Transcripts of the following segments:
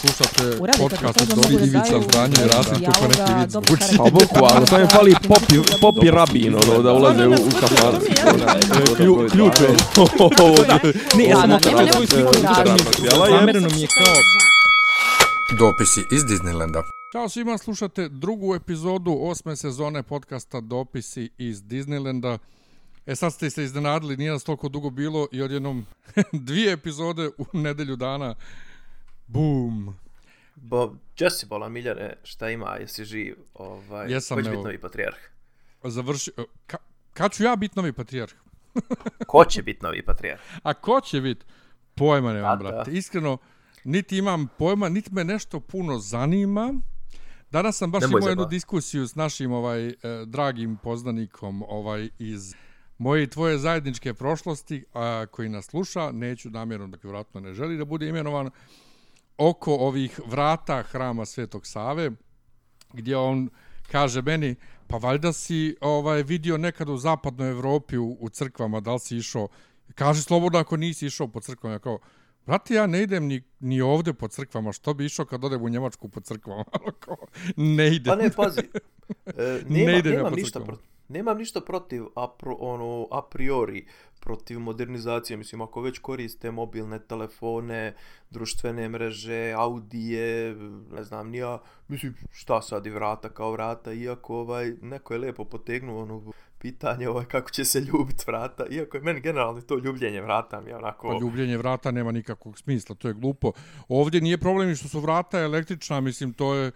slušate podcast od mogu da Ivica daju Franje i Rasim kako neki vid zvuči. Pa boku, ali samo je fali popi, popi rabin, ono, da ulaze u. Klju, ključ je. Ne, ja sam sliku, jel, zamereno mi je kao... Dopisi iz Disneylanda. Ćao svima, slušate drugu epizodu osme sezone podcasta Dopisi iz Disneylanda. E sad ste se iznenadili, nije nas toliko dugo bilo i odjednom dvije epizode u nedelju dana. Boom! Bo, Jesse bola Miljane, šta ima, jesi živ? Ovaj, Jesam, Ko će evo. biti novi patrijarh? Završi... Ka, kad ću ja biti novi patrijarh? Ko će biti novi patrijarh? A ko će biti? Pojma nemam, Da, da. brate. Iskreno, niti imam pojma, niti me nešto puno zanima. Danas sam baš Nemoj imao jednu diskusiju s našim ovaj eh, dragim poznanikom ovaj iz moje i tvoje zajedničke prošlosti, a koji nas sluša, neću namjerno, dakle, vratno ne želi da bude imenovan, oko ovih vrata hrama Svetog Save, gdje on kaže meni, pa valjda si ovaj vidio nekad u zapadnoj Evropi u, u crkvama, da li si išao, kaže slobodno ako nisi išao po crkvama, ja kao, Brate, ja ne idem ni, ni ovde po crkvama, što bi išao kad odem u Njemačku po crkvama? Ono ne idem. Pa ne, pazi. E, Ne nema, idem ja nemam, po ništa crkvama. protiv, nemam ništa protiv a, pro, ono, a priori protiv modernizacije. Mislim, ako već koriste mobilne telefone, društvene mreže, audije, ne znam, nija, mislim, šta sad i vrata kao vrata, iako ovaj, neko je lepo potegnuo ono pitanje ovaj, kako će se ljubiti vrata, iako je meni generalno to ljubljenje vrata mi je onako... Pa ljubljenje vrata nema nikakvog smisla, to je glupo. Ovdje nije problem što su vrata električna, mislim, to je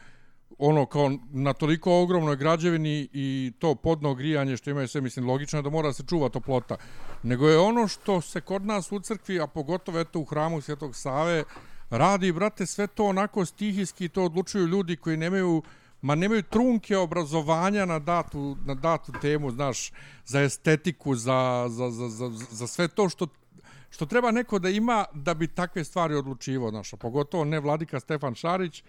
ono kao na toliko ogromnoj građevini i to podno grijanje što imaju sve, mislim, logično je da mora se čuva toplota. Nego je ono što se kod nas u crkvi, a pogotovo eto u hramu Svjetog Save, radi, brate, sve to onako stihijski, to odlučuju ljudi koji nemaju ma nemaju trunke obrazovanja na datu, na datu temu, znaš, za estetiku, za, za, za, za, za sve to što što treba neko da ima da bi takve stvari odlučivo, znaš, a pogotovo ne vladika Stefan Šarić,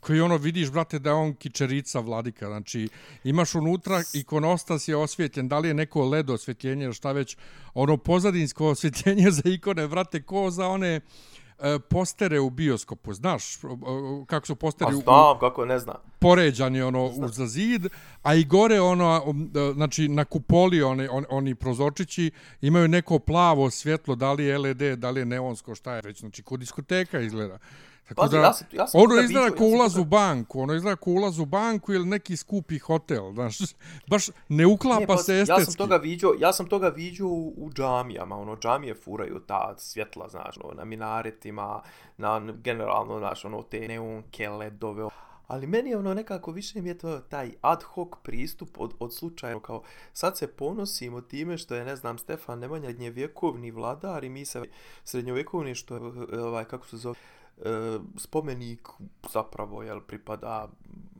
koji ono vidiš, brate, da je on kičerica vladika, znači imaš unutra ikonostas je osvjetljen, da li je neko led osvjetljenje ili šta već, ono pozadinsko osvjetljenje za ikone, brate, ko za one e, postere u bioskopu, znaš, kako su posteri u, znam, kako ne znam. poređani ono uz zid, a i gore ono um, e, znači na kupoli oni on, oni prozorčići imaju neko plavo svjetlo, da li je LED, da li je neonsko, šta je već, znači kod diskoteka izgleda. Tako Pazi, da, ja sam- ja sam ono izgleda ja sam ulaz u banku, ono izgleda kao ulaz u banku ili neki skupi hotel, znaš, baš ne uklapa Ne, pa, se Ja estetski. sam toga viđao, ja sam toga viđao u, u džamijama, ono džamije furaju ta svjetla, znaš, ono, na minaretima, na generalno, znaš, ono te neonke, ledove. Ali meni je ono nekako više mi je to taj ad hoc pristup od, od slučaja, kao sad se ponosimo time što je, ne znam, Stefan Nemanja srednjevjekovni vladar i mi se srednjovjekovni što je, ovaj, kako se zove, e, spomenik zapravo jel pripada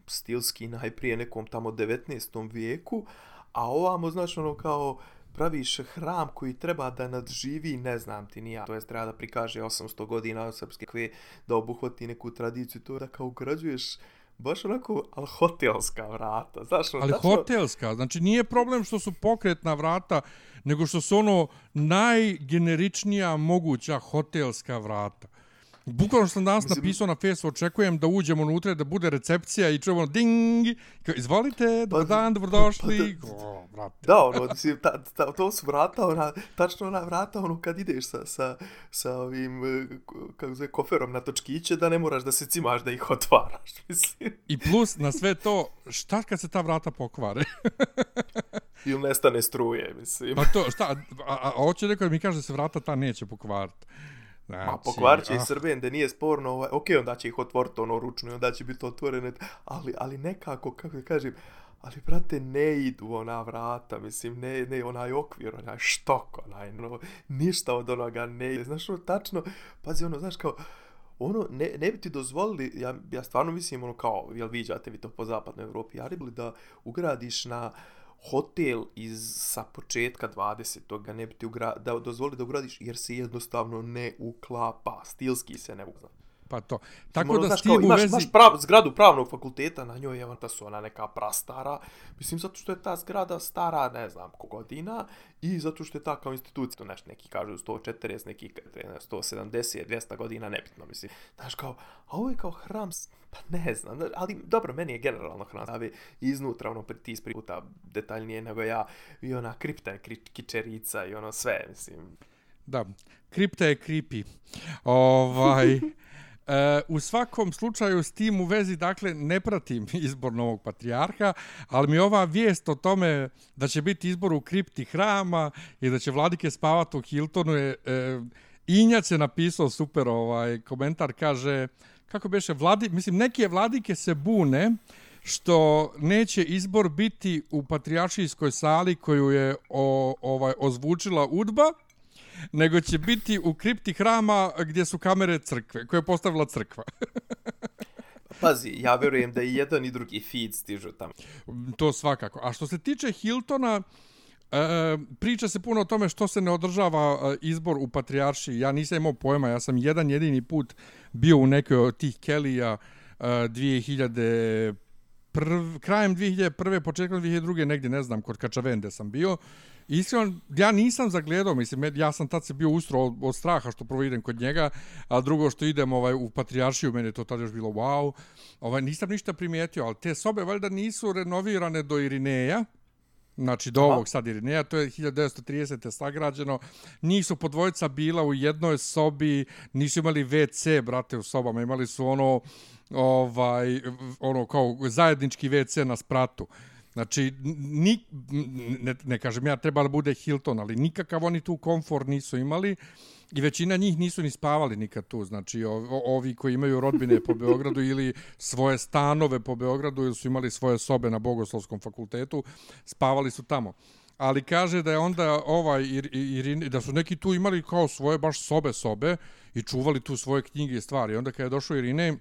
stilski najprije nekom tamo 19. vijeku, a ovamo znaš ono kao praviš hram koji treba da nadživi, ne znam ti nija, to jest treba da prikaže 800 godina srpske kve, da obuhvati neku tradiciju, to da kao ugrađuješ baš onako, ali hotelska vrata, znaš, ono, Ali tačno- hotelska, znači nije problem što su pokretna vrata, nego što su ono najgeneričnija moguća hotelska vrata. Bukvalno sam danas Mislim- napisao na Facebooku, očekujem da uđemo unutra, da bude recepcija i čujemo ding, kao, izvolite, Pa- dan, dobrodošli. pa O, brate. Da, ono, mislim, ta, ta, to su vrata, ona, tačno ona vrata, ono, kad ideš sa, sa, sa ovim, ko- kako zove, koferom na točkiće, da ne moraš da se cimaš da ih otvaraš, mislim. I plus na sve to, šta kad se ta vrata pokvare? Ili nestane struje, mislim. pa to, šta, a, a, a hoće neko da mi kaže da se vrata ta neće pokvariti. Znači, Ma pokvarit će i ah, Srben, da nije sporno, ovaj, ok, onda će ih otvoriti ono ručno i onda će biti otvorene, ali, ali nekako, kako da kažem, ali brate, ne idu ona vrata, mislim, ne, ne onaj okvir, onaj štok, onaj, no, ništa od onoga ne ide, znaš, ono, tačno, pazi, ono, znaš, kao, ono, ne, ne bi ti dozvolili, ja, ja stvarno mislim, ono, kao, jel viđate vi to po zapadnoj Evropi, ja bi da ugradiš na hotel iz sa početka 20. ga ne bi ti ugra, da dozvoli da ugradiš jer se jednostavno ne uklapa, stilski se ne uklapa. Pa to. Tako Ono, da znaš, s tim kao, u imaš, vezi... imaš prav, zgradu pravnog fakulteta, na njoj je ta su ona neka prastara, mislim, zato što je ta zgrada stara, ne znam, ko godina, i zato što je ta kao institucija, to nešto, neki kažu 140, neki ne, 170, 200 godina, nebitno, mislim, znaš, kao, a ovo je kao hram, pa ne znam, ali dobro, meni je generalno hram, stavi iznutra, ono, ti ispri puta detaljnije nego ja, i ona kripta je kri- kičerica i ono sve, mislim, Da, kripta je creepy. Ovaj, E, u svakom slučaju s tim u vezi, dakle, ne pratim izbor novog patrijarha, ali mi ova vijest o tome da će biti izbor u kripti hrama i da će vladike spavati u Hiltonu je... E, Injac je napisao super ovaj komentar, kaže, kako beše, vladi, mislim, neke vladike se bune što neće izbor biti u patrijaršijskoj sali koju je o, ovaj ozvučila Udba, nego će biti u kripti hrama gdje su kamere crkve, koje je postavila crkva. pazi, ja vjerujem da i jedan i drugi feed stižu tamo. to svakako. A što se tiče Hiltona, E, priča se puno o tome što se ne održava e, izbor u Patrijaršiji. Ja nisam imao pojma, ja sam jedan jedini put bio u nekoj od tih Kelija e, 2000 prv, krajem 2001. početkom 2002. negdje, ne znam, kod Kačavende sam bio. Iskreno, ja nisam zagledao, mislim, ja sam tad se bio ustro od, od straha što prvo idem kod njega, a drugo što idem ovaj, u Patrijaršiju, meni je to tada još bilo wow. Ovaj, nisam ništa primijetio, ali te sobe valjda nisu renovirane do Irineja, znači do ovog sad Irineja, to je 1930. sagrađeno, nisu po dvojica bila u jednoj sobi, nisu imali WC, brate, u sobama, imali su ono, ovaj, ono kao zajednički WC na spratu. Znači, ni, ne, ne kažem ja, treba da bude Hilton, ali nikakav oni tu komfor nisu imali i većina njih nisu ni spavali nikad tu. Znači, o, ovi koji imaju rodbine po Beogradu ili svoje stanove po Beogradu ili su imali svoje sobe na Bogoslovskom fakultetu, spavali su tamo. Ali kaže da je onda ovaj ir, ir, da su neki tu imali kao svoje baš sobe sobe i čuvali tu svoje knjige i stvari. Onda kad je došao Irine,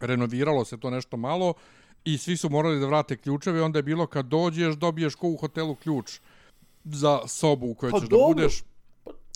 renoviralo se to nešto malo i svi su morali da vrate ključeve, onda je bilo kad dođeš, dobiješ ko u hotelu ključ za sobu u kojoj Pa ćeš dobro. da budeš.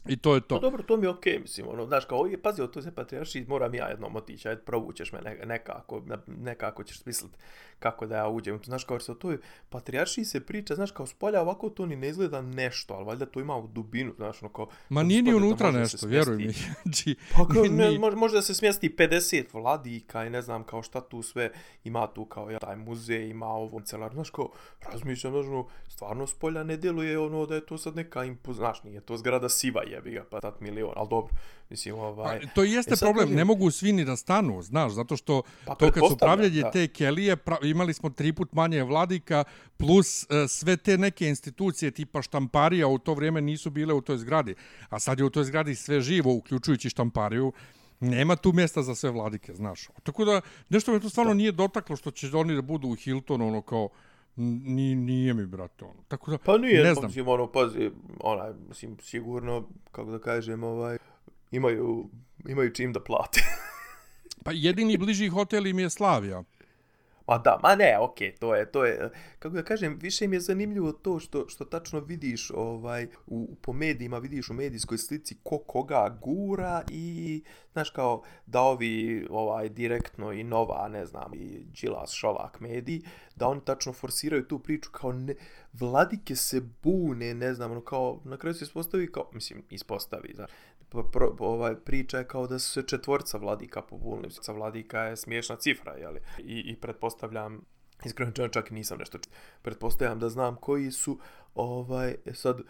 I to je to. Pa dobro, to mi je okej, okay, mislim, ono, znaš, kao, je, pazi, to se patrijarši, moram ja jednom otići, ajde, provučeš me ne, nekako, nekako ćeš smisliti kako da ja uđem. Znaš, kao, što to je, patrijarši se priča, znaš, kao, spolja ovako to ni ne izgleda nešto, ali valjda to ima u dubinu, znaš, ono, kao... Ma nije ni unutra nešto, vjeruj mi. Znači, pa kao, ne, može, da se smjesti 50 vladika i ne znam, kao šta tu sve ima tu, kao, ja, taj muzej ima ovo, celar, znaš, kao, razmišljam, znaš, ono, stvarno spolja ne djeluje ono da je to sad neka impoz, znaš, nije to zgrada siva jebi ga, pa tat milion, ali dobro, mislim, ovaj... Pa, to jeste e, problem, kažem... ne mogu svi ni da stanu, znaš, zato što pa, to kad su pravljali te kelije, pra, imali smo tri put manje vladika, plus uh, sve te neke institucije tipa štamparija u to vrijeme nisu bile u toj zgradi, a sad je u toj zgradi sve živo, uključujući štampariju, nema tu mjesta za sve vladike, znaš. Tako da, nešto me to stvarno da. nije dotaklo što će oni da budu u Hiltonu, ono kao, Ni, nije mi, brate, ono. Tako da, pa nije, ne znam. Mislim, ono, pazi, onaj, mislim, sigurno, kako da kažem, ovaj, imaju, imaju čim da plate. pa jedini bliži hotel im je Slavija. Ma da, ma ne, okej, okay, to je, to je, kako da kažem, više mi je zanimljivo to što, što tačno vidiš ovaj, u, po medijima, vidiš u medijskoj slici ko koga gura i, znaš, kao da ovi ovaj, direktno i nova, ne znam, i Đilas, Šolak mediji, da oni tačno forsiraju tu priču kao ne, vladike se bune, ne znam, ono kao, na kraju se ispostavi kao, mislim, ispostavi, znaš, pro, ovaj, priča je kao da su se četvorca vladika pobunili. Sa vladika je smiješna cifra, jeli? I, i pretpostavljam, iskreno čak nisam nešto čuo, pretpostavljam da znam koji su, ovaj, sad,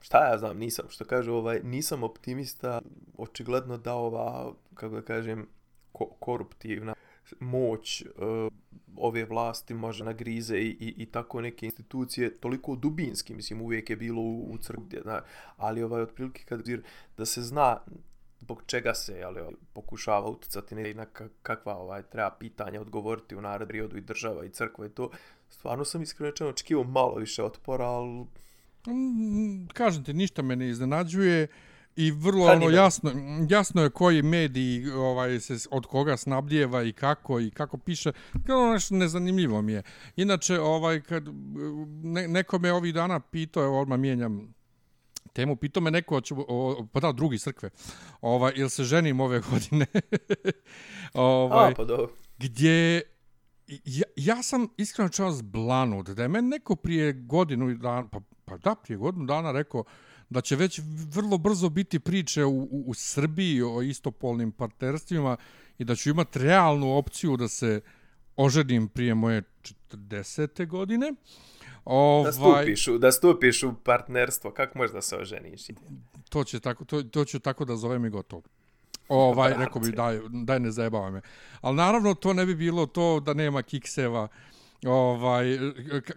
šta ja znam, nisam, što kaže, ovaj, nisam optimista, očigledno da ova, kako da kažem, ko, koruptivna moć uh, ove vlasti može nagrize i, i, i tako neke institucije toliko dubinski, mislim uvijek je bilo u, u crkvi, ali ovaj otprilike kad da se zna zbog čega se ali, pokušava uticati ne, na kakva ovaj treba pitanja odgovoriti u narod periodu i država i crkva i to, stvarno sam iskreno rečeno očekivao malo više otpora, ali... Mm, kažem ti, ništa me ne iznenađuje. Uh, i vrlo ono jasno jasno je koji mediji ovaj se od koga snabdjeva i kako i kako piše kao nešto nezanimljivo mi je inače ovaj kad ne, neko me ovih dana pitao evo odmah mijenjam temu. Pitao me neko, ću, o, pa da, drugi crkve, ovaj, ili se ženim ove godine. ovaj, A, pa dobro. Gdje ja, ja sam iskreno čas blanut da je meni neko prije godinu dana, pa, pa da, prije godinu dana rekao da će već vrlo brzo biti priče u, u, u Srbiji o istopolnim partnerstvima i da ću imati realnu opciju da se oženim prije moje 40. godine. Ovaj, da, stupiš, da stupiš u partnerstvo, kako možeš da se oženiš? To, će tako, to, to ću tako da zovem i gotovo. Ovaj, rekao bi, daj, daj ne zajebavaj me. Ali naravno, to ne bi bilo to da nema kikseva. Ovaj,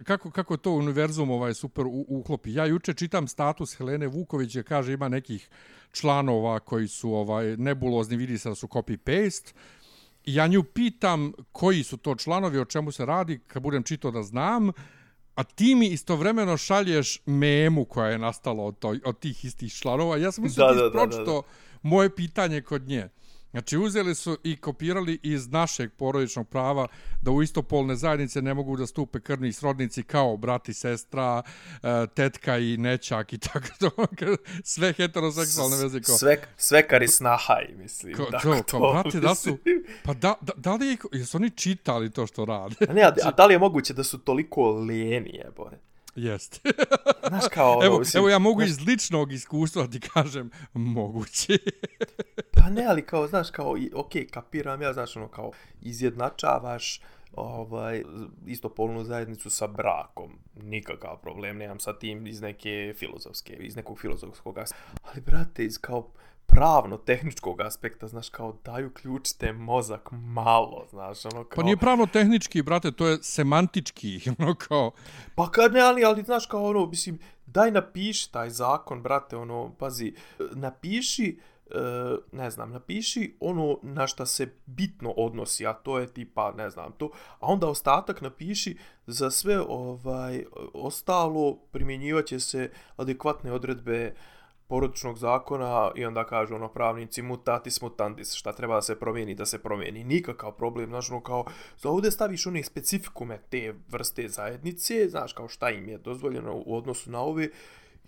kako, kako to univerzum ovaj super uklopi. Ja juče čitam status Helene Vuković je kaže ima nekih članova koji su ovaj nebulozni, vidi se da su copy-paste. Ja nju pitam koji su to članovi, o čemu se radi, kad budem čitao da znam, a ti mi istovremeno šalješ memu koja je nastala od, to, od tih istih članova. Ja sam mislio da, da, da, da, da moje pitanje kod nje. Znači, uzeli su i kopirali iz našeg porodičnog prava da u istopolne zajednice ne mogu da stupe krvni srodnici kao brat i sestra, e, tetka i nećak i tako to. Sve heteroseksualne veze. Kao, sve, sve kari snahaj, mislim. Ko, to, to, to, brate, da su... Pa da, da, da li je, jesu oni čitali to što rade? A ne, a, a da li je moguće da su toliko lijeni, jebore? Jest. Znaš kao... Evo, mislim, evo ja mogu znaš... iz ličnog iskustva ti kažem moguće. pa ne, ali kao, znaš, kao, ok, kapiram ja, znaš, ono, kao, izjednačavaš ovaj, istopolnu zajednicu sa brakom. Nikakav problem, nemam sa tim iz neke filozofske, iz nekog filozofskog Ali, brate, iz kao pravno tehničkog aspekta, znaš, kao daju ključite mozak malo, znaš, ono kao... Pa nije pravno tehnički, brate, to je semantički, ono kao... Pa kad ne, ali, ali, znaš, kao ono, mislim, daj napiši taj zakon, brate, ono, pazi, napiši, e, ne znam, napiši ono na šta se bitno odnosi, a to je tipa, ne znam, to, a onda ostatak napiši za sve ovaj ostalo primjenjivaće se adekvatne odredbe porodičnog zakona i onda kažu ono pravnici mutatis mutandis, šta treba da se promijeni, da se promijeni. Nikakav problem, znaš, ono kao, za ovdje staviš one specifikume te vrste zajednice, znaš, kao šta im je dozvoljeno u odnosu na ove,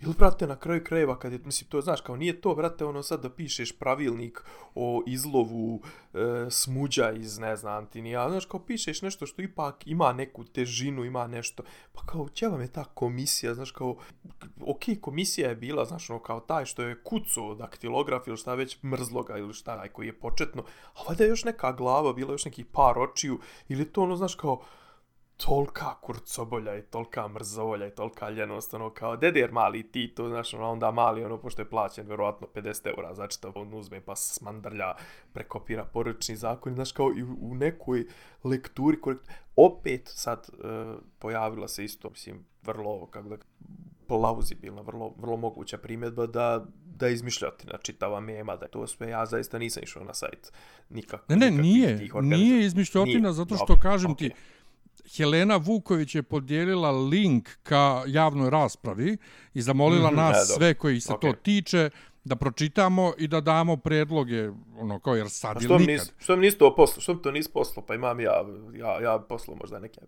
Ili, brate, na kraju krajeva, kad je, mislim, to, znaš, kao nije to, brate, ono sad da pišeš pravilnik o izlovu e, smuđa iz, ne znam, ti nije, znaš, kao pišeš nešto što ipak ima neku težinu, ima nešto, pa kao, će vam je ta komisija, znaš, kao, ok, komisija je bila, znaš, ono, kao taj što je kuco daktilograf ili šta već mrzloga ili šta, koji je početno, a valjda je još neka glava, bila još neki par očiju, ili to, ono, znaš, kao, tolka kurcobolja i tolka mrzovolja i tolka ljenost, ono, kao, dede jer mali ti to, znaš, ono, onda mali, ono, pošto je plaćen, vjerovatno, 50 eura, znači, to on uzme pa smandrlja, prekopira poručni zakon, znaš, kao, i u nekoj lekturi, korekt, opet sad uh, pojavila se isto, mislim, vrlo, kako da, plauzibilna, vrlo, vrlo moguća primjedba da da izmišljati na čitava mema, da to sve, ja zaista nisam išao na sajt nikak. Ne, ne, nije, nije izmišljotina, zato što, Dobre, kažem okay. ti, Helena Vuković je podijelila link ka javnoj raspravi i zamolila mm -hmm, nas sve koji se okay. to tiče da pročitamo i da damo predloge, ono, kao jer sad ili nikad. Nis, što mi nisi to poslo? Što mi to nisi poslo? Pa imam ja, ja, ja poslo možda neke.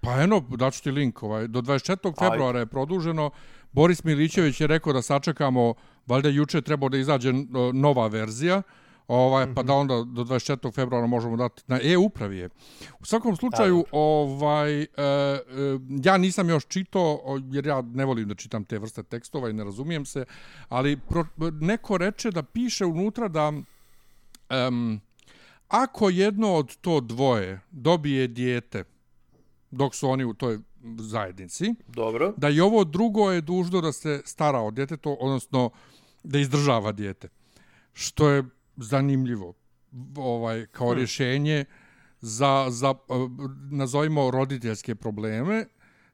Pa eno, daću ti link. Ovaj. Do 24. februara je produženo. Boris Milićević je rekao da sačekamo, valjda juče trebao da izađe nova verzija. Ovaj, mm -hmm. pa da onda do 24. februara možemo dati na e-upravi je. U svakom slučaju, da, ovaj, e, e, ja nisam još čitao, jer ja ne volim da čitam te vrste tekstova i ne razumijem se, ali pro, neko reče da piše unutra da um, ako jedno od to dvoje dobije dijete dok su oni u toj zajednici, Dobro. da i ovo drugo je dužno da se stara o djetetu, odnosno da izdržava dijete. Što je zanimljivo ovaj kao hmm. rješenje za, za nazovimo roditeljske probleme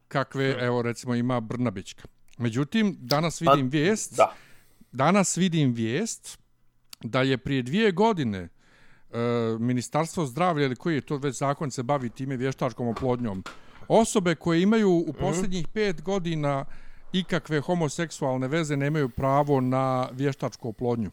kakve hmm. evo recimo ima Brnabićka. Međutim, danas vidim pa, vijest da. danas vidim vijest da je prije dvije godine e, Ministarstvo zdravlja ili koji je to već zakon se bavi time vještačkom oplodnjom osobe koje imaju u mhm. posljednjih pet godina ikakve homoseksualne veze nemaju pravo na vještačku oplodnju.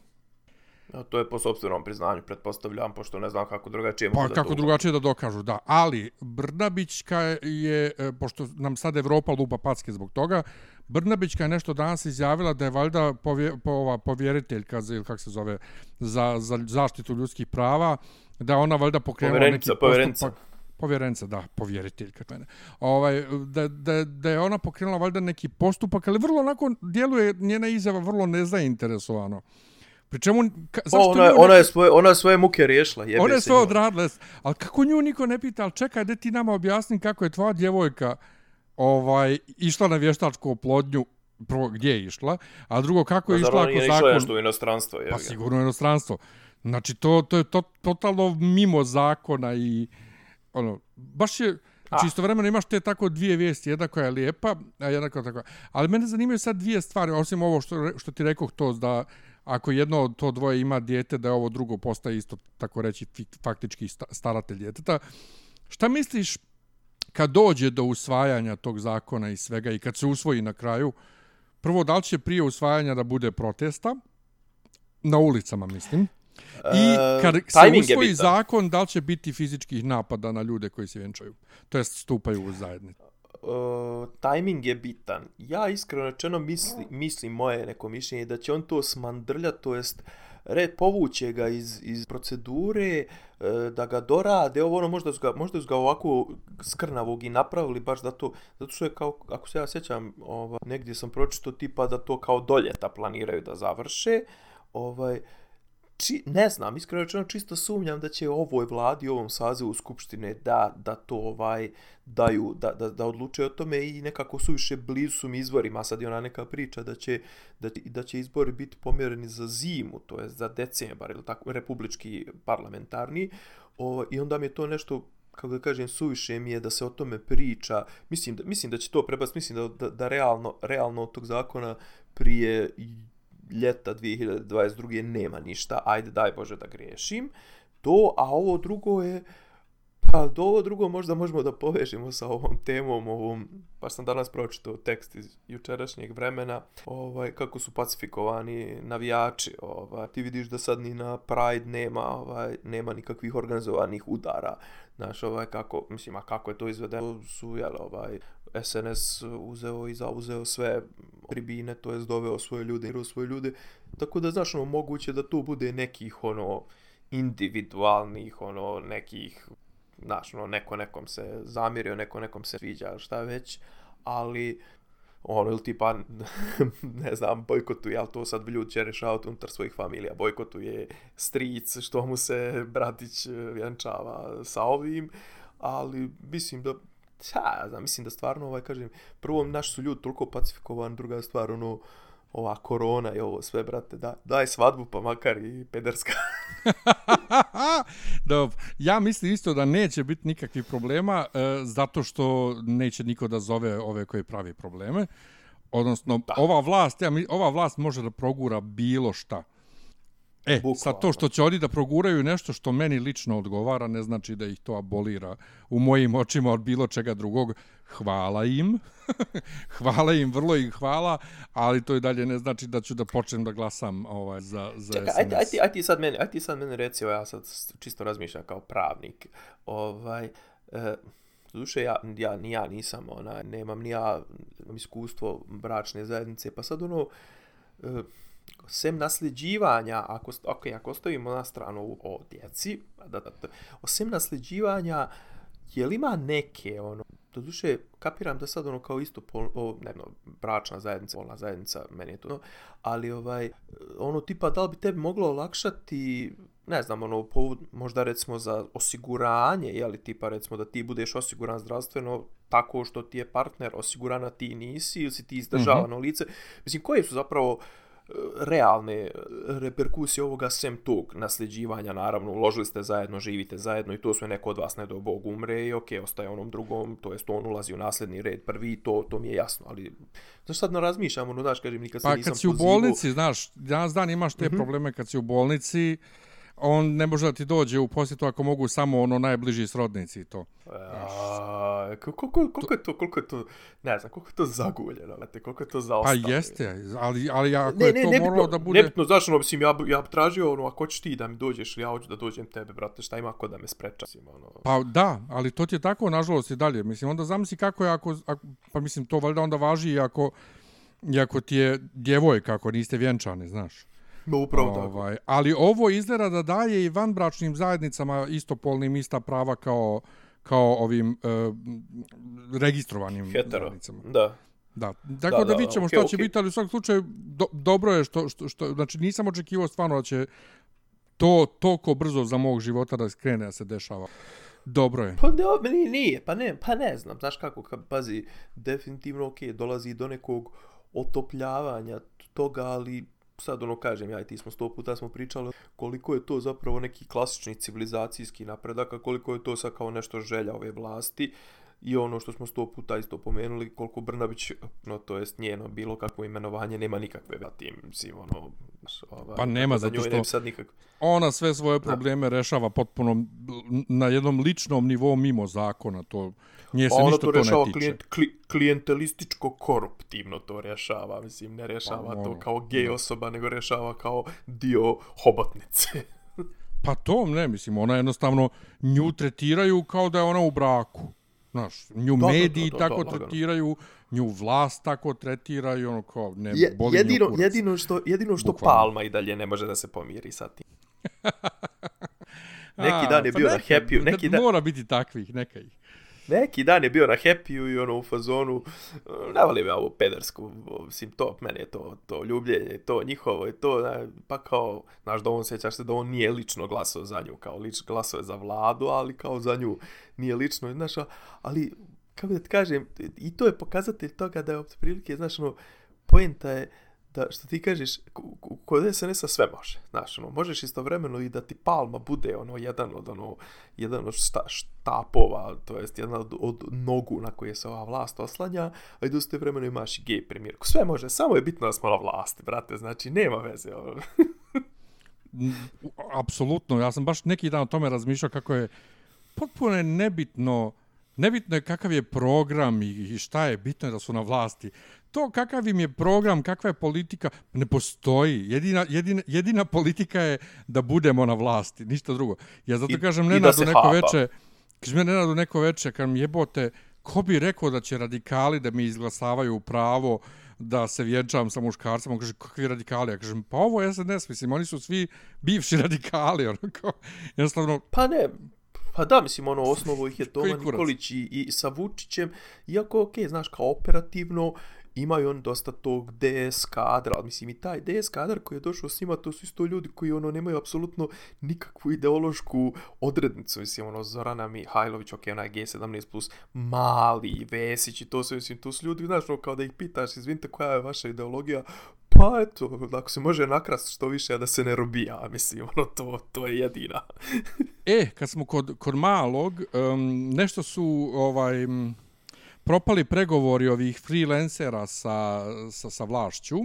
A to je po sobstvenom priznanju, pretpostavljam, pošto ne znam kako drugačije Pa kako da drugačije da dokažu, da. Ali Brnabićka je, e, pošto nam sad Evropa lupa packe zbog toga, Brnabićka je nešto danas izjavila da je valjda povje, po, ova povjeriteljka, za- ili kako se zove, za, za zaštitu ljudskih prava, da ona valjda pokrenula neki postupak. Povjerenica, da, povjeriteljka. Mene. Ovaj, da, da, da je ona pokrenula valjda neki postupak, ali vrlo onako djeluje njena izjava vrlo nezainteresovano. Pri čemu, ka, zašto ona, je, ona, je svoje, ona je svoje muke riješila, jebe Ona je njoj. odradila, ali kako nju niko ne pita, ali čekaj, da ti nama objasni kako je tvoja djevojka ovaj, išla na vještačku oplodnju, prvo gdje je išla, a drugo kako je Pa išla ako nije išla zakon... nešto u inostranstvo, jebi Pa sigurno u inostranstvo. Znači, to, to je to, totalno mimo zakona i ono, baš je, znači Ah. istovremeno imaš te tako dvije vijesti, jedna koja je lijepa, a jedna koja je tako. Ali mene zanimaju sad dvije stvari, osim ovo što, što ti rekao to da ako jedno od to dvoje ima dijete, da je ovo drugo postaje isto, tako reći, faktički sta- staratelj djeteta. Šta misliš kad dođe do usvajanja tog zakona i svega i kad se usvoji na kraju, prvo, da li će prije usvajanja da bude protesta, na ulicama mislim, i E, kad se timing je usvoji zakon, da li će biti fizičkih napada na ljude koji se vjenčaju, to jest stupaju u zajednicu. Eh, uh, tajming je bitan. Ja iskreno rečeno misli, mislim moje neko mišljenje da će on to smandrlja, to jest red povuće ga iz, iz procedure, uh, da ga dorade, ovo ono možda su ga, možda su ga ovako skrnavog i napravili baš zato, zato što je kao, ako se ja sjećam, ovaj, negdje sam pročito tipa da to kao doljeta planiraju da završe, ovaj, či, ne znam, iskreno rečeno čisto sumnjam da će ovoj vladi, ovom sazivu skupštine da, da to ovaj daju, da, da, da odluče o tome i nekako su više blizu su mi izborima, sad je ona neka priča da će, da, da će izbori biti pomjereni za zimu, to je za decembar ili tako, republički parlamentarni, o, i onda mi je to nešto kako da kažem, suviše mi je da se o tome priča. Mislim da, mislim da će to prebaciti, mislim da, da, da realno, realno od tog zakona prije ljeta 2022. nema ništa, ajde daj Bože da griješim. To, a ovo drugo je, pa do ovo drugo možda možemo da povežemo sa ovom temom, ovom, baš sam danas pročitao tekst iz jučerašnjeg vremena, ovaj, kako su pacifikovani navijači, ovaj, ti vidiš da sad ni na Pride nema, ovaj, nema nikakvih organizovanih udara, znaš, ovaj, kako, mislim, a kako je to izvedeno, su, jel, ovaj, SNS uzeo i zauzeo sve tribine, to jest doveo svoje ljude, igrao svoje ljude, tako da, znaš, ono, moguće da tu bude nekih, ono, individualnih, ono, nekih, znaš, ono, neko nekom se zamirio, neko nekom se sviđa, šta već, ali, ono, ili tipa, ne znam, bojkotuje, ali to sad ljudi će rešavati unutar svojih familija, bojkotuje stric, što mu se bratić e, vjenčava sa ovim, ali mislim da, ja, ja znam, mislim da stvarno, ovaj, kažem, prvo, naš su ljudi toliko pacifikovan, druga stvar, ono, ova korona i ovo sve, brate, da, daj svadbu, pa makar i pederska. Dobro. Ja mislim isto da neće biti nikakvih problema e, zato što neće niko da zove ove koji pravi probleme. Odnosno, da. ova vlast, ja, ova vlast može da progura bilo šta. E, Bukvalno. sad to što će oni da proguraju nešto što meni lično odgovara, ne znači da ih to abolira u mojim očima od bilo čega drugog. Hvala im. hvala im, vrlo im hvala, ali to i dalje ne znači da ću da počnem da glasam ovaj, za, za Čekaj, SNS. ajde, ajde, ajde, ti sad meni, ajde ti sad meni reci, ja sad čisto razmišljam kao pravnik. Ovaj, e, Duše, ja, ja, ni ja nisam, ona, nemam ni ja iskustvo bračne zajednice, pa sad ono, e, sem nasljeđivanja, ako, ok, ako ostavimo na stranu o, o djeci, da, da, da, osim nasljeđivanja, je li ima neke, ono, do duše, kapiram da sad ono kao isto pol, o, ne, no, bračna zajednica, polna zajednica, meni je to, no, ali ovaj, ono tipa, da li bi tebi moglo olakšati, ne znam, ono, povod, možda recimo za osiguranje, je li tipa recimo da ti budeš osiguran zdravstveno tako što ti je partner osiguran, a ti nisi, ili si ti izdržavano mm -hmm. lice. Mislim, koje su zapravo e, realne reperkusije ovoga sem tog nasljeđivanja, naravno, uložili ste zajedno, živite zajedno i to sve neko od vas ne do Bog umre i ok, ostaje onom drugom, to jest on ulazi u nasljedni red prvi, to, to mi je jasno, ali znaš sad ne razmišljam, ono, daš, kažem, nikad se Pa nisam kad si u pozivao- bolnici, znaš, danas dan imaš te mm -hmm. probleme kad si u bolnici, on ne može da ti dođe u posjetu ako mogu samo ono najbliži srodnici i to. A, koliko, koliko je to, koliko je to, ne znam, koliko je to zaguljeno, lete, koliko je to zaostavljeno. Pa jeste, ali, ali ako ne, je to ne, moralo da bude... Nebitno, znaš, ono, mislim, ja, ja tražio, ono, ako ćeš ti da mi dođeš, ja hoću da dođem tebe, brate, šta ima ko da me spreča, mislim, ono. Pa da, ali to ti je tako, nažalost, i dalje. Mislim, onda zamisli kako je, ako, ako pa mislim, to valjda onda važi i ako, i ako ti je djevojka, ako niste vjenčani, znaš. No, upravo ovaj, tako. Ali ovo izgleda da daje i vanbračnim zajednicama istopolnim ista prava kao, kao ovim uh, registrovanim Hetero. zajednicama. Da. Da, tako da, da, da vidit ćemo okay, šta će okay. biti, ali u svakom slučaju do, dobro je što, što, što, znači nisam očekivao stvarno da će to toliko brzo za mog života da skrene da se dešava. Dobro je. Pa ne, nije, nije, pa ne, pa ne znam, znaš kako, kad, pazi, definitivno ok, dolazi do nekog otopljavanja toga, ali sad ono kažem, ja i ti smo sto puta smo pričali koliko je to zapravo neki klasični civilizacijski napredak, a koliko je to sad kao nešto želja ove vlasti i ono što smo sto puta isto pomenuli, koliko Brnabić, no to jest njeno bilo kakvo imenovanje, nema nikakve tim, mislim, ono, ovaj, pa nema, zato što sad nikak... ona sve svoje probleme da. rešava potpuno na jednom ličnom nivou mimo zakona, to nje se ona ništa to, to ne tiče. Klijent, kli, klijentelističko koruptivno to rješava, mislim, ne rješava pa, to ono, kao gej osoba, nego rješava kao dio hobotnice. pa to ne, mislim, ona jednostavno nju tretiraju kao da je ona u braku. Znaš, nju da, mediji da, da, da, tako da, da, tretiraju, nju vlast tako tretiraju, ono kao, ne, Je, boli jedino, jedino što, jedino što Palma i dalje ne može da se pomiri sa tim. neki dan je pa bio na happy neki dan... Mora biti takvih, neka ih neki dan je bio na happy i ono u fazonu, e, ne volim ja ovu pedersku, mislim, to, meni je to, to ljubljenje, to njihovo je to, ne, pa kao, znaš, da on sjećaš se da on nije lično glasao za nju, kao lič, glasao je za vladu, ali kao za nju nije lično, znaš, ali, kako da ti kažem, i to je pokazatelj toga da je prilike, znaš, ono, poenta je, da što ti kažeš kod SNS-a sve može znaš ono možeš istovremeno i da ti Palma bude ono jedan od ono jedan od šta, štapova to jest jedan od, od nogu na koje se ova vlast oslanja a i da vremeno imaš i gej premijerku sve može samo je bitno da smo na vlasti brate znači nema veze ono. apsolutno ja sam baš neki dan o tome razmišljao kako je potpuno nebitno nebitno je kakav je program i šta je bitno je da su na vlasti to kakav im je program, kakva je politika, ne postoji. Jedina, jedina, jedina politika je da budemo na vlasti, ništa drugo. Ja zato I, kažem, ne nadu neko hapa. veče, kažem, ne nadu neko veče, kad mi jebote, ko bi rekao da će radikali da mi izglasavaju pravo da se vjenčam sa muškarcem, on kaže, kakvi radikali? Ja kažem, pa ovo SNS, mislim, oni su svi bivši radikali, onako, jednostavno... Pa ne, Pa da, mislim, ono, osnovo ih je Toma Nikolić i, i sa Vučićem, iako, okej, okay, znaš, kao operativno, imaju on dosta tog DS kadra, ali mislim i taj DS kadar koji je došao s njima, to su isto ljudi koji ono nemaju apsolutno nikakvu ideološku odrednicu, mislim ono Zorana Mihajlović, ok, onaj G17+, plus, Mali, Vesić i to su, mislim, to su ljudi, znaš, ono, kao da ih pitaš, izvinite, koja je vaša ideologija, pa eto, ako se može nakrast što više, da se ne robija, mislim, ono, to, to je jedina. e, kad smo kod, kod malog, um, nešto su, ovaj, propali pregovori ovih freelancera sa, sa, sa vlašću.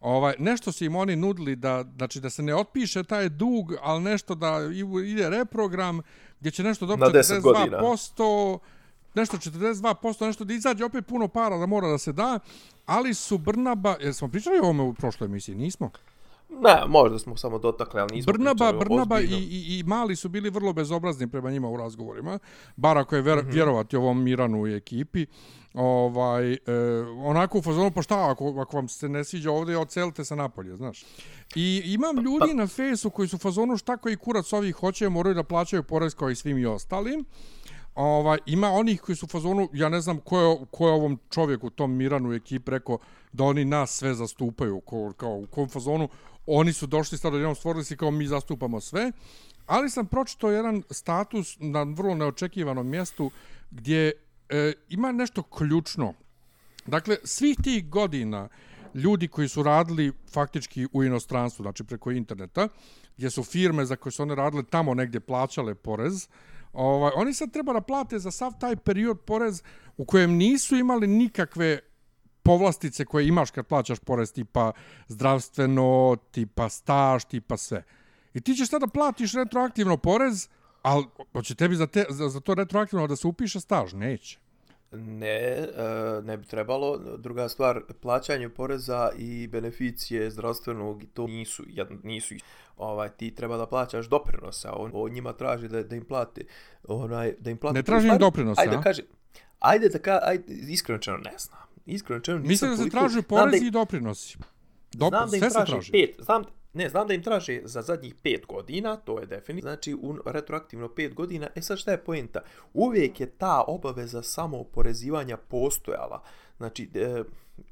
Ovaj, nešto su im oni nudili da, znači, da se ne otpiše taj dug, ali nešto da ide reprogram gdje će nešto dobiti 42%, nešto 42%, nešto da izađe opet puno para da mora da se da, ali su Brnaba, jer smo pričali o ovome u prošloj emisiji, nismo? Ne, možda smo samo dotakli, ali nismo Brnaba, Brnaba i, i, i Mali su bili vrlo bezobrazni prema njima u razgovorima. Bar ako je ver, mm -hmm. vjerovati ovom Miranu i ekipi. Ovaj, e, onako u fazonu, pa šta, ako, ako vam se ne sviđa ovdje, ocelite se napolje, znaš. I imam pa, ljudi pa, na fesu koji su u fazonu šta koji kurac ovih hoće, moraju da plaćaju porez kao i svim i ostalim. Ovaj, ima onih koji su u fazonu, ja ne znam ko je, ko je ovom čovjeku, tom Miranu ekip rekao da oni nas sve zastupaju, kao, kao u kom fazonu oni su došli sad odjednom stvorili se kao mi zastupamo sve, ali sam pročitao jedan status na vrlo neočekivanom mjestu gdje e, ima nešto ključno. Dakle, svih tih godina ljudi koji su radili faktički u inostranstvu, znači preko interneta, gdje su firme za koje su one radile tamo negdje plaćale porez, ovaj, oni sad treba da plate za sav taj period porez u kojem nisu imali nikakve povlastice koje imaš kad plaćaš porez tipa zdravstveno, tipa staž, tipa sve. I ti ćeš sada platiš retroaktivno porez, ali hoće tebi za, te, za, za to retroaktivno da se upiše staž? Neće. Ne, e, ne bi trebalo. Druga stvar, plaćanje poreza i beneficije zdravstvenog, to nisu, nisu ovaj, ti treba da plaćaš doprinosa, on, on njima traži da, da im plati. Onaj, da im plati ne traži im doprinosa, ajde, da kaže, ajde da ka, ajde, iskreno čeno, ne znam. Iskreno čeno, nisam Mislim da se traži porez i doprinosi. Dop, znam da im traži, traži. Pet, znam, Ne, znam da im traže za zadnjih pet godina, to je definitivno, znači un, retroaktivno pet godina. E sad šta je poenta? Uvijek je ta obaveza samo oporezivanja postojala. Znači, e,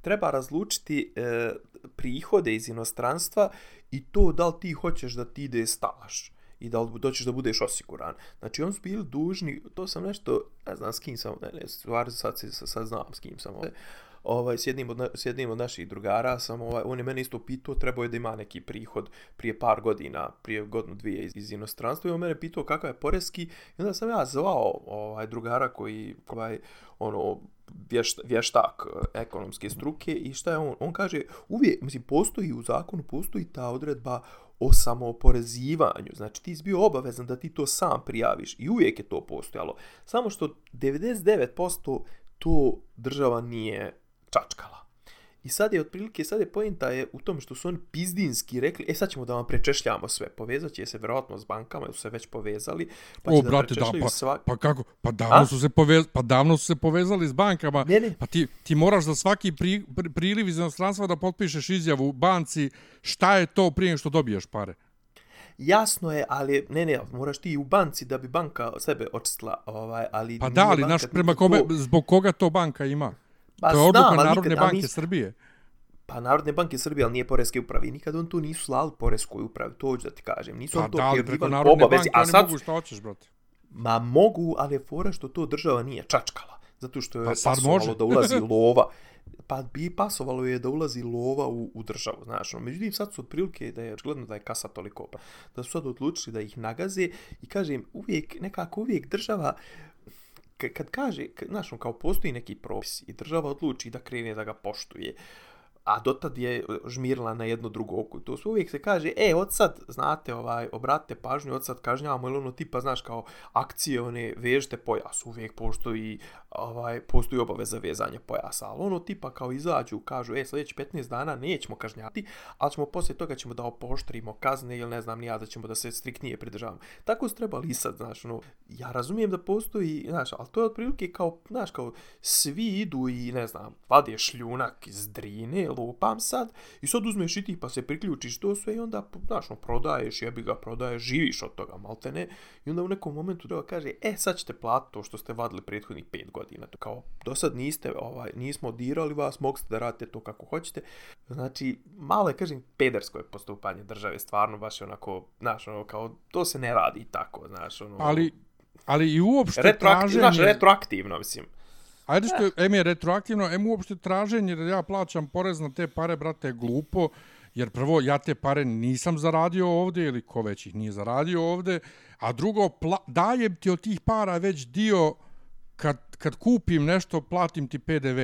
treba razlučiti e, prihode iz inostranstva i to da li ti hoćeš da ti ide stalaš i da li doćeš da budeš osiguran. Znači, on su bili dužni, to sam nešto, ne znam s kim sam, ne, ne, stvari sad, sad, sad znam s kim sam, ovdje ovaj, s, jednim od, s jednim od naših drugara sam, ovaj, on je mene isto pitao, trebao je da ima neki prihod prije par godina, prije godinu dvije iz, iz inostranstva i on mene pitao kakav je poreski i onda sam ja zvao ovaj, drugara koji, ovaj, ono, vješta, vještak eh, ekonomske struke i šta je on? On kaže, uvijek, mislim, postoji u zakonu, postoji ta odredba o samooporezivanju. Znači, ti si bio obavezan da ti to sam prijaviš i uvijek je to postojalo. Samo što 99% to država nije čačkala. I sad je otprilike, sad je pojenta je u tom što su oni pizdinski rekli, e sad ćemo da vam prečešljamo sve, povezat će se vjerojatno s bankama, jer su se već povezali, pa o, brate, da, pa, sva... pa kako, pa davno, su se povez, pa davno su se povezali s bankama, ne, ne. pa ti, ti moraš za svaki pri, pri, priliv iz inostranstva da potpišeš izjavu banci šta je to prije što dobiješ pare. Jasno je, ali ne, ne, moraš ti u banci da bi banka sebe očistila, ovaj, ali... Pa da, ali naš, prema kome, zbog koga to banka ima? Pa, to je odluka znam, Narodne nikad, banke nis... Srbije. Pa Narodne banke Srbije, ali nije Poreske upravi. Nikad on tu nisu slali Poreskoj upravi, to ću da ti kažem. Nisu pa on to da, ali preko Narodne banke a sad... mogu što hoćeš, brate. Ma mogu, ali je fora što to država nije čačkala. Zato što je pa pasovalo da ulazi lova. Pa bi pasovalo je da ulazi lova u, u državu, znaš. No. Međutim, sad su otprilike da je očigledno da je kasa toliko pa Da su sad odlučili da ih nagaze i kažem, uvijek, nekako uvijek država kad kaže, znaš, kao postoji neki propis i država odluči da krene da ga poštuje, a dotad je e, žmirila na jedno drugo oko. To su uvijek se kaže, e, od sad, znate, ovaj, obratite pažnju, od sad kažnjavamo ili ono tipa, znaš, kao akcije, one, vežite pojas, uvijek postoji, ovaj, postoji obaveza vezanja pojasa, ali ono tipa kao izađu, kažu, e, sljedeći 15 dana nećemo kažnjati, ali ćemo poslije toga ćemo da opoštrimo kazne ili ne znam, nija da ćemo da se striktnije pridržavamo. Tako su trebali i sad, znaš, ono, ja razumijem da postoji, znaš, ali to je otprilike kao, znaš, kao, svi idu i, ne znam, vade šljunak iz drine, lupam sad, i sad uzmeš i ti pa se priključiš to sve i onda, znaš, no, prodaješ, jebi ga, prodaješ, živiš od toga, malte ne, i onda u nekom momentu treba kaže, e, sad ćete platiti to što ste vadili prethodnih 5 godina, to kao, do sad niste, ovaj, nismo dirali vas, mogli da radite to kako hoćete, znači, malo je, kažem, pedersko je postupanje države, stvarno, baš je onako, znaš, ono, kao, to se ne radi tako, znaš, ono, ali, ali i uopšte retroaktivno, traženje... Znaš, retroaktivno, mislim. Ajde što je, em je retroaktivno, em uopšte traženje da ja plaćam porez na te pare, brate, glupo, jer prvo, ja te pare nisam zaradio ovde, ili ko već ih nije zaradio ovde, a drugo, pla, dajem ti od tih para već dio, kad, kad kupim nešto, platim ti PDV.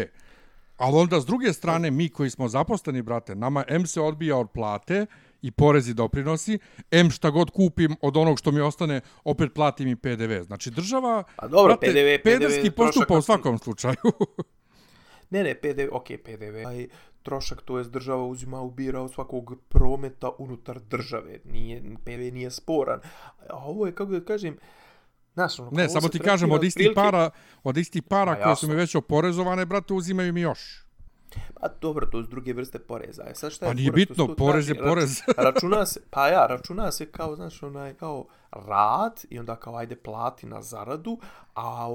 Ali onda, s druge strane, mi koji smo zaposleni, brate, nama M se odbija od plate, i porezi doprinosi, em šta god kupim od onog što mi ostane, opet platim i PDV. Znači država, pa dobro, brate, PDV, pederski PDV, postupa u svakom slučaju. ne, ne, PDV, ok, PDV, aj, trošak to je država uzima ubira od svakog prometa unutar države. Nije, PDV nije sporan. A ovo je, kako da kažem, Znaš, ono, ne, samo ti kažem, od istih prilike... para, od istih para koje su mi već oporezovane, brate, uzimaju mi još. Pa dobro, to su druge vrste poreza. E sad šta je pa nije bitno, porez je porez. računa se, pa ja, računa se kao, znaš, onaj, kao rad i onda kao ajde plati na zaradu, a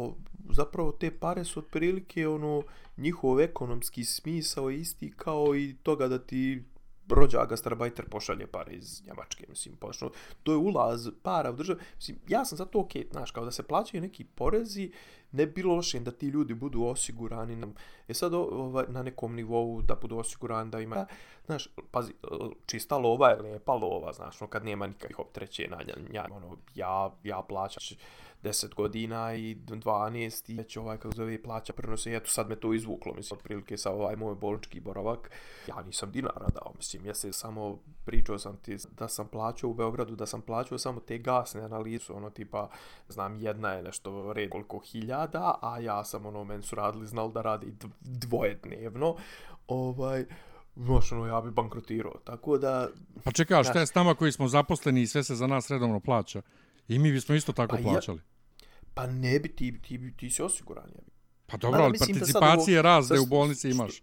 zapravo te pare su otprilike ono njihov ekonomski smisao isti kao i toga da ti rođa gastarbajter pošalje pare iz Njemačke, mislim, pošto to je ulaz para u državu. Mislim, ja sam za to okej, okay, znaš, kao da se plaćaju neki porezi, ne bi bilo loše da ti ljudi budu osigurani na, e sad ovaj, na nekom nivou da budu osigurani da ima, znaš, pazi, čista lova je lijepa lova, znaš, no, kad nema nikakvih optrećenja, ja, ono, ja, ja plaćam 10 godina i 12 i već ovaj kako zove plaća prenose eto sad me to izvuklo mislim otprilike sa ovaj moj bolnički boravak. Ja nisam dinara dao mislim ja se samo pričao sam ti da sam plaćao u Beogradu da sam plaćao samo te gasne analize ono tipa znam jedna je nešto red koliko hiljada a ja sam ono men su radili znali da radi dvoje dnevno ovaj Znaš, ono, ja bi bankrotirao, tako da... Pa čekaj, šta je s nama koji smo zaposleni i sve se za nas redovno plaća? I mi bismo isto tako pa plaćali. Ja, pa ne bi, ti, ti, ti si osiguran. Ja. Pa dobro, ali participacije ovo, razde u bolnici imaš.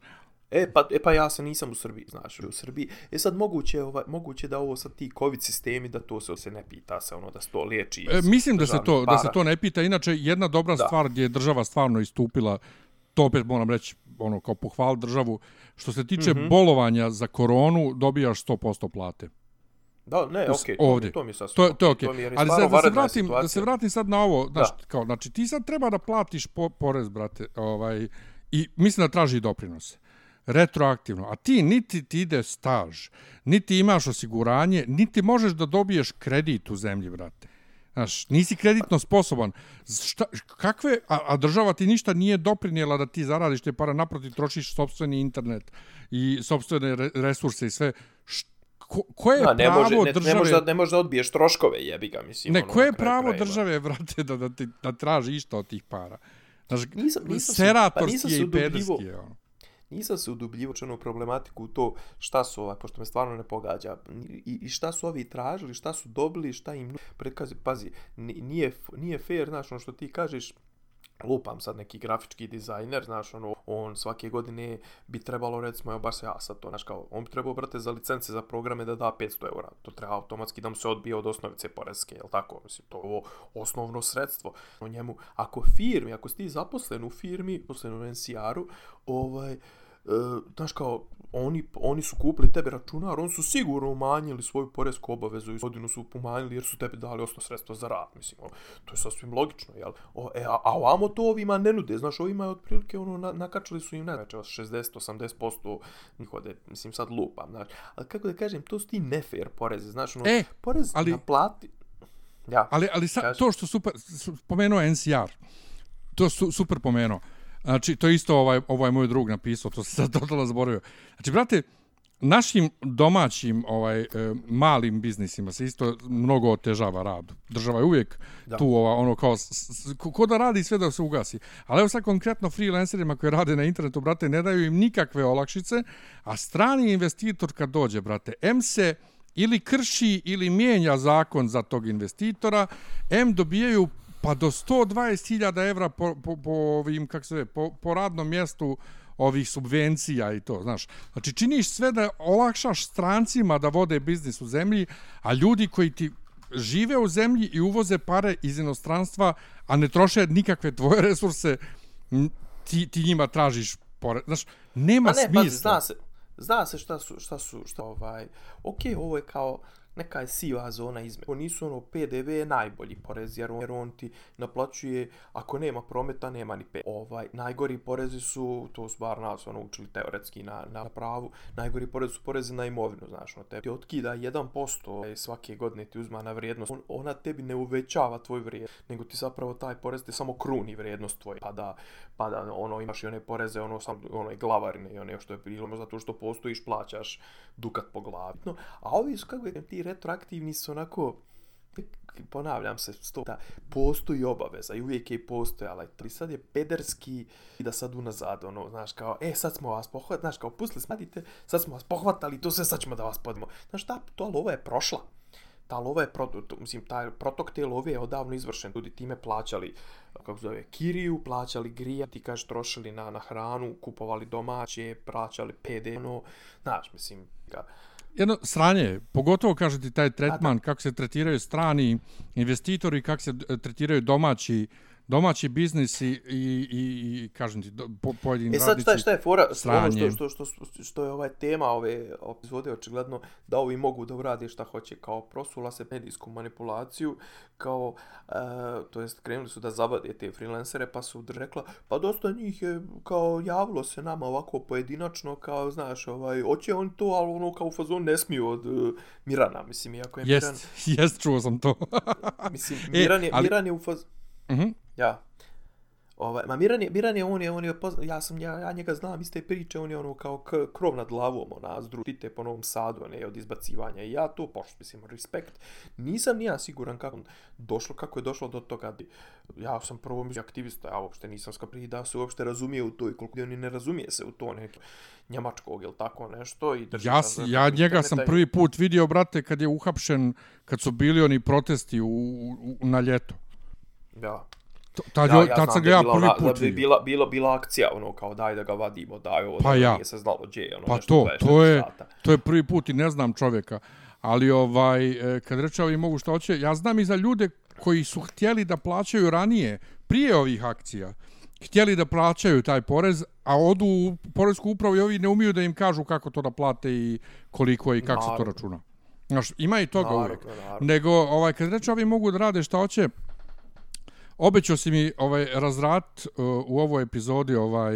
E pa, e pa ja sam nisam u Srbiji, znaš, u Srbiji. E sad moguće, ovaj, moguće da ovo sad ti COVID sistemi, da to se, se ne pita se, ono, da se to liječi. E, mislim da se to, para. da se to ne pita. Inače, jedna dobra da. stvar gdje je država stvarno istupila, to opet moram reći, ono, kao pohval državu, što se tiče mm -hmm. bolovanja za koronu, dobijaš 100% plate. Da, ne, okej, okay, ovdje. to, to mi je sasvim. To, to je okej. Okay. Ali sad, da, se vratim, situacija. da se vratim sad na ovo, znaš, kao, znači ti sad treba da platiš po, porez, brate, ovaj, i mislim da traži doprinose retroaktivno, a ti niti ti ide staž, niti imaš osiguranje, niti možeš da dobiješ kredit u zemlji, brate. Znaš, nisi kreditno sposoban. Šta, kakve, a, a država ti ništa nije doprinijela da ti zaradiš te para, naproti trošiš sobstveni internet i sobstvene resurse i sve. Št, ko, koje je da, ne pravo može, ne, države... Ne može, da, ne može da odbiješ troškove, jebi ga, mislim. Ne, ono, koje je pravo krajima. države, vrate, da, da, ti, da traži išto od tih para? Znaš, nisam, nisam seratorski pa nisam i pederski je ono nisam se udubljivo čeno problematiku u to šta su ovaj, pošto me stvarno ne pogađa, i, i šta su ovi tražili, šta su dobili, šta im... Predkazi, pazi, nije, nije fair, znaš, ono što ti kažeš, lupam sad neki grafički dizajner, znaš, ono, on svake godine bi trebalo, recimo, evo baš ja sad to, znaš, kao, on bi trebao, brate, za licence za programe da da 500 eura. To treba automatski da mu se odbije od osnovice porezke, jel tako? Mislim, to je ovo osnovno sredstvo. O njemu, ako firmi, ako si ti zaposlen u firmi, zaposlen u NCR-u, ovaj, uh, znaš kao, oni, oni su kupili tebe računar, oni su sigurno umanjili svoju porezku obavezu i godinu su umanjili jer su tebi dali osnovno sredstvo za rad, mislim, o, to je sasvim logično, jel? O, e, a, a ovamo to ovima ne nude, znaš, ovima je otprilike, ono, na, nakačili su im, ne, znači, 60-80% njihode, mislim, sad lupam, znaš, ali kako da kažem, to su ti nefair poreze, znaš, ono, e, porez ali, na plati, ja, ali, ali sa, to što super, spomenuo NCR, to su super pomenuo, Znači, to isto ovaj, ovaj moj drug napisao, to se sad totalno zaboravio. Znači, brate, našim domaćim ovaj e, malim biznisima se isto mnogo otežava rad. Država je uvijek da. tu ova, ono kao ko da radi sve da se ugasi. Ali evo sad konkretno freelancerima koji rade na internetu, brate, ne daju im nikakve olakšice, a strani investitor kad dođe, brate, M se ili krši ili mijenja zakon za tog investitora, M dobijaju pa do 120.000 evra po, po, po, ovim, kak se po, po radnom mjestu ovih subvencija i to, znaš. Znači, činiš sve da olakšaš strancima da vode biznis u zemlji, a ljudi koji ti žive u zemlji i uvoze pare iz inostranstva, a ne troše nikakve tvoje resurse, ti, ti njima tražiš pore. Znaš, nema pa ne, smisla. Pa, zna se, zna se šta su, šta su, šta ovaj, okej, okay, ovo je kao, neka je siva zona izme. Ovo nisu ono PDV je najbolji porez jer on, jer on ti naplaćuje ako nema prometa nema ni pe. Ovaj najgori porezi su to su bar nas ono učili teoretski na na pravu. Najgori porezi su porezi na imovinu, znaš, ono te ti otkida 1% e, svake godine ti uzma na vrijednost. On, ona tebi ne uvećava tvoj vrijednost, nego ti zapravo taj porez ti samo kruni vrijednost tvoj. Pa da pa da ono imaš i one poreze ono sam ono i glavarine i one što je bilo zato što postojiš plaćaš dukat po glavi. No, a ovi su kako ti retroaktivni su onako ponavljam se sto da postoji obaveza i uvijek je postojala. I sad je pederski i da sad unazad ono znaš kao e sad smo vas pohvatali znaš kao pustili smadite sad smo vas pohvatali to sve sad ćemo da vas podimo. Znaš da to lova je prošla. Ta lova je protok, mislim, taj protok te love je odavno izvršen. Ljudi time plaćali, kako zove, kiriju, plaćali grija, ti kažeš, trošili na, na hranu, kupovali domaće, plaćali PD, ono, znaš, mislim, ga, jedno sranje, pogotovo kaže ti taj tretman, kako se tretiraju strani investitori, kako se tretiraju domaći domaći biznis i, i, i, i kažem ti, po, pojedini e, sad, šta je, šta je fora, ono što, što, što, što je ovaj tema ove epizode, očigledno da ovi mogu da urade šta hoće, kao prosula se medijsku manipulaciju, kao, e, to jest krenuli su da zabade te freelancere, pa su rekla, pa dosta njih je, kao, javilo se nama ovako pojedinačno, kao, znaš, ovaj, hoće on to, ali ono, kao u fazon ne smiju od uh, Mirana, mislim, iako je Miran... Jest, jest, čuo sam to. mislim, Miran je, e, ali... Miran je u fazon Mhm. Ja. Ovaj, ma Miran je, Miran je, on je, on je, pozna, ja sam, ja, ja njega znam iz te priče, on je ono kao k, krov nad glavom, ona, zdru, pite po Novom Sadu, ne, od izbacivanja, i ja to, pošto, mislim, respekt, nisam nija siguran kako došlo, kako je došlo do toga, ja sam prvo mislim aktivista, ja uopšte nisam skapri da se uopšte razumije u to i koliko oni ne razumije se u to neki njemačkog ili tako nešto i Ja, sa- s- ja njega sam prvi put vidio, brate, kad je uhapšen, kad su bili oni protesti u, u, na ljeto. Ja. T- Tad, Ja, tad sam da ga ja prvi put da bi bila, bila, bila akcija, ono, kao daj da ga vadimo, daj ovo, Pa da ja. nije se znalo gdje je, ono, Pa nešto to, 24 to je, sata. to je prvi put i ne znam čovjeka. Ali ovaj, e, kad reče ovi mogu što hoće, ja znam i za ljude koji su htjeli da plaćaju ranije, prije ovih akcija, htjeli da plaćaju taj porez, a odu u porezku upravu i ovi ne umiju da im kažu kako to da plate i koliko i kako se to računa. Znaš, ima i toga Naravno, uvijek. naravno. Nego, ovaj, kad reče ovi mogu da rade šta hoće, obećao si mi ovaj razrat uh, u ovoj epizodi ovaj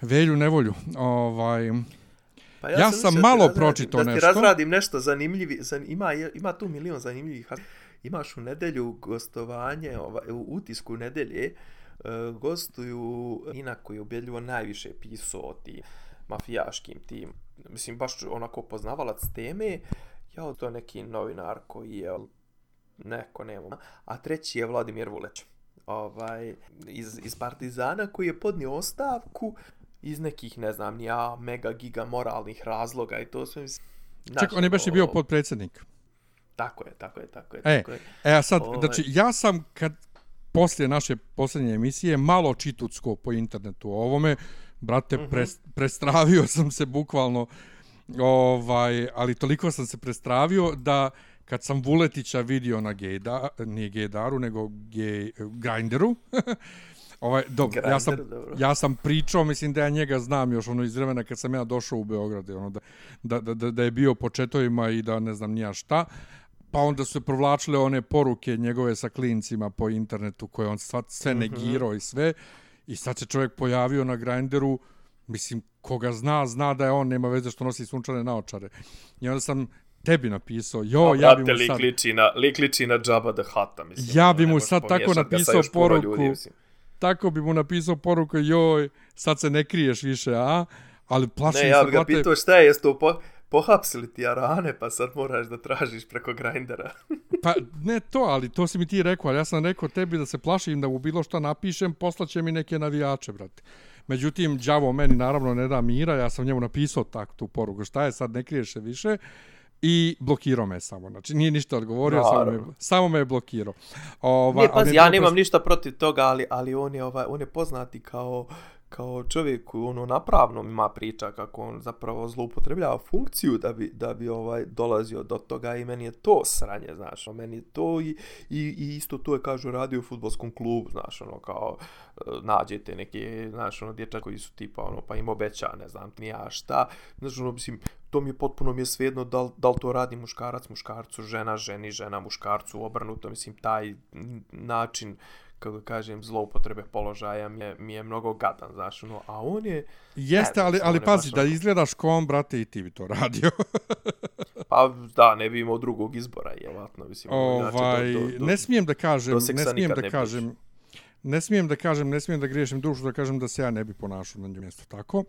Velju nevolju. Ovaj, Pa Ja sam mislio da ti malo razradim- pročitao da ti nešto. razradim nešto zanimljivi, zan, ima, ima tu milion zanimljivih. Imaš u nedelju gostovanje, ovaj, u utisku nedelje, uh, gostuju Nina koji je ubedljivo najviše pisao o tim mafijaškim tim, mislim baš onako poznavalac teme, ja to je neki novinar koji je neko nema, a treći je Vladimir Vuleć ovaj, iz, iz Partizana koji je podnio ostavku iz nekih, ne znam, ja, mega giga moralnih razloga i to sve. mislim, znaš, ček, on je baš i bio ono, potpredsjednik. Tako je, tako je, tako je. E, tako je. e, a sad, Ovaj. znači, ja sam kad poslije naše posljednje emisije malo čitucko po internetu o ovome, brate, Mhm. pres, prestravio sam se bukvalno, ovaj, ali toliko sam se prestravio da kad sam Vuletića vidio na Gejda, nije Gejdaru, nego Gej, Grinderu, ovaj, dobro, ja sam, dobro. ja sam pričao, mislim da ja njega znam još ono iz vremena kad sam ja došao u Beograd, ono, da, da, da, da, je bio po četovima i da ne znam nija šta, pa onda su provlačile one poruke njegove sa klincima po internetu koje on sva, sve negirao i sve. I sad se čovjek pojavio na Grinderu. Mislim, koga zna, zna da je on, nema veze što nosi sunčane naočare. I onda sam tebi napisao, jo, A, ja bi mu lik sad... liči na, lik liči na Jabba the Hutta, mislim. Ja bi mu sad tako napisao poruku. Ljudi. Tako bi mu napisao poruku, joj, sad se ne kriješ više, a? Ali plašim Ne, ja se, bi ga brate, pitao šta je, jesi to po, pohapsili ti arane, pa sad moraš da tražiš preko grindera. Pa ne to, ali to si mi ti rekao, ali ja sam rekao tebi da se plašim da mu bilo šta napišem, poslaće mi neke navijače, brate. Međutim, đavo meni naravno ne da mira, ja sam njemu napisao tak tu poruku, šta je sad, ne kriješ se više, i blokirao me samo, znači nije ništa odgovorio, samo me, samo me je blokirao. Ova, Nije, pazi, ja nemam pres- ništa protiv toga, ali, ali on, je, ovaj, on je poznati kao kao čovjek ono napravno ima priča kako on zapravo zloupotrebljava funkciju da bi, da bi ovaj dolazio do toga i meni je to sranje, znaš, ono, meni je to i, i, i isto to je kažu radio u futbolskom klubu, znaš, ono kao e, nađete neke, znaš, ono dječak koji su tipa ono pa im obeća, ne znam, nija šta, znaš, ono mislim, to mi je potpuno mi je svejedno da, li- da li to radi muškarac muškarcu, žena ženi, žena muškarcu, obrnuto, mislim, taj način kako kažem, zloupotrebe položaja mi je, mi je mnogo gadan, znaš, ono, a on je, Jeste, Ne, ali, ali je pazi, da izgledaš ko on, brate, i ti bi to radio. pa da, ne bi imao drugog izbora, jevatno, mislim, znači, ovaj, do, do, do, ne smijem da kažem, ne smijem da ne kažem, ne smijem da kažem, ne smijem da griješim dušu, da kažem da se ja ne bi ponašao na njom mjesto tako.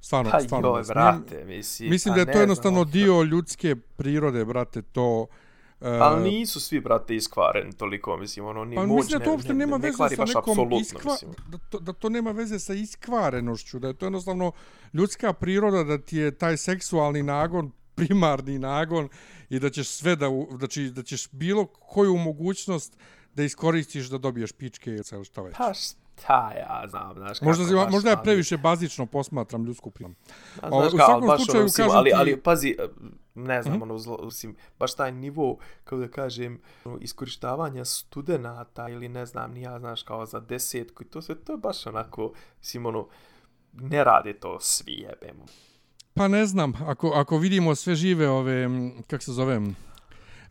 Stvarno, pa stvarno joj, brate, mislim, Mislim pa da je to jednostavno ono, dio ljudske prirode, brate, to... Uh, Ali nisu svi, brate, iskvareni toliko, mislim, ono, ni pa moć mislim da to uopšte ne, nema ne, ne veze kvari sa nekom iskva... mislim. Da to, da to nema veze sa iskvarenošću, da je to jednostavno ljudska priroda, da ti je taj seksualni nagon primarni nagon i da ćeš sve da, u- da, će, da ćeš bilo koju mogućnost da iskoristiš da dobiješ pičke ili šta već. Pa šta ja znam, znaš Možda, kako baš, možda ja previše bazično posmatram ljudsku prirodu. Ovaj, znaš u kao, svakom baš slučaju, ono, kažem ali, ti- ali pazi, ne znam, ono, zlo, mislim, baš taj nivo, kako da kažem, ono, iskorištavanja studenata ili ne znam, ni ja, znaš, kao za desetku i to sve, to je baš onako, mislim, ono, ne rade to svi, jebemo. Pa ne znam, ako, ako vidimo sve žive ove, kak se zovem,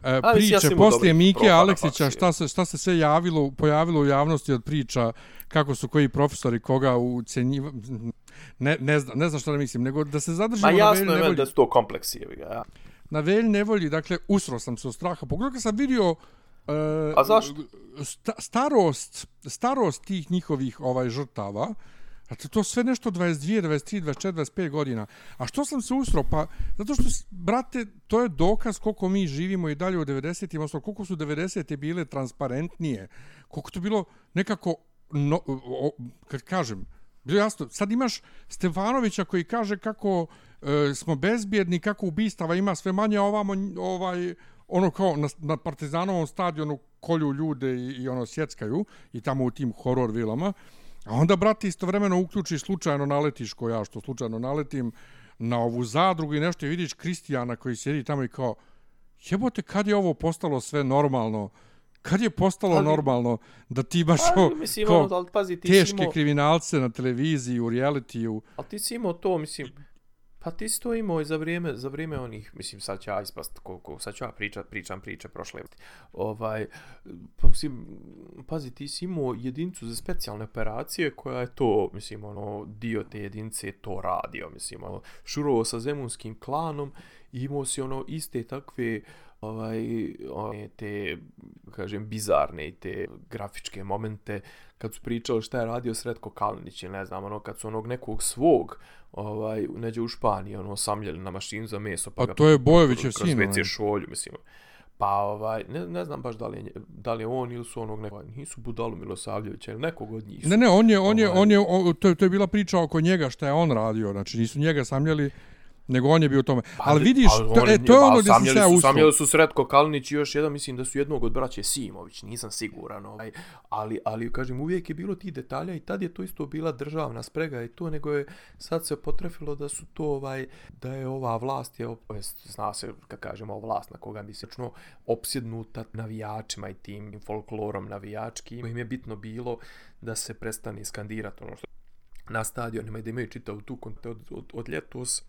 e, ja priče imao poslije Mike Aleksića, šta se, šta se sve javilo, pojavilo u javnosti od priča, kako su koji profesori koga ucenjiva, ne, ne, znam, ne znam šta da mislim, nego da se zadržimo Ma na jasno Velji je meni nevolji. da su to kompleksi, jebi ga, ja. Na Velji nevolji, dakle, usro sam se od straha. Pogledaj kad sam vidio e, A zašto? sta, starost, starost tih njihovih ovaj žrtava, Znači, to sve nešto 22, 23, 24, 25 godina. A što sam se usro? Pa, zato što, brate, to je dokaz koliko mi živimo i dalje u 90-im, odnosno koliko su 90-te bile transparentnije, koliko to bilo nekako, no, o, kad kažem, bilo jasno, sad imaš Stefanovića koji kaže kako e, smo bezbjedni, kako ubistava ima sve manje ovamo, ovaj, ono kao na, na Partizanovom stadionu kolju ljude i, i ono sjeckaju i tamo u tim horor vilama. A onda, brate, istovremeno uključi slučajno naletiš ko ja što slučajno naletim na ovu zadrugu i nešto i vidiš Kristijana koji sjedi tamo i kao jebote, kad je ovo postalo sve normalno? Kad je postalo ali, normalno da ti baš ali, mislim, kao ono, ali, pazi, ti teške imao, kriminalce na televiziji, u realitiju? Ali ti si imao to, mislim, Pa ti si to imao i za vrijeme, za vrijeme onih, mislim, sad ću ja ispast, koliko, sad ću ja pričat, pričam priče prošle. Ovaj, pa mislim, pazi, ti si imao jedincu za specijalne operacije koja je to, mislim, ono, dio te jedince to radio, mislim, ono, šurovo sa zemunskim klanom i imao si ono iste takve, ovaj, one, te, kažem, bizarne i te grafičke momente kad su pričali šta je radio Sretko Kalinić, ne znam, ono, kad su onog nekog svog, ovaj, neđe u Španiji, ono, samljeli na mašinu za meso. Pa, pa to je Bojevićev sin. Kroz WC šolju, mislim. Pa, ovaj, ne, ne znam baš da li, je, da li je on ili su onog nekog, nisu Budalu Milosavljevića ili nekog od njih. Su. Ne, ne, on je, on je, ovaj. on je, on je, to, je, to je bila priča oko njega šta je on radio, znači nisu njega samljeli, nego on je bio u tome. Pa, ali vidiš, pa, to, e, to je ono gdje sam se ja uspio. Samljeli su Sretko Kalinić i još jedan, mislim da su jednog od braće Simović, nisam siguran. Ovaj, ali, ali, kažem, uvijek je bilo ti detalja i tad je to isto bila državna sprega i to, nego je sad se potrefilo da su to, ovaj, da je ova vlast, je, zna se, kad kažemo vlast na koga misli, opsjednuta navijačima i tim folklorom navijački. Im je bitno bilo da se prestane skandirati ono što na stadionima i da imaju čitavu tu od, od, od ljetos,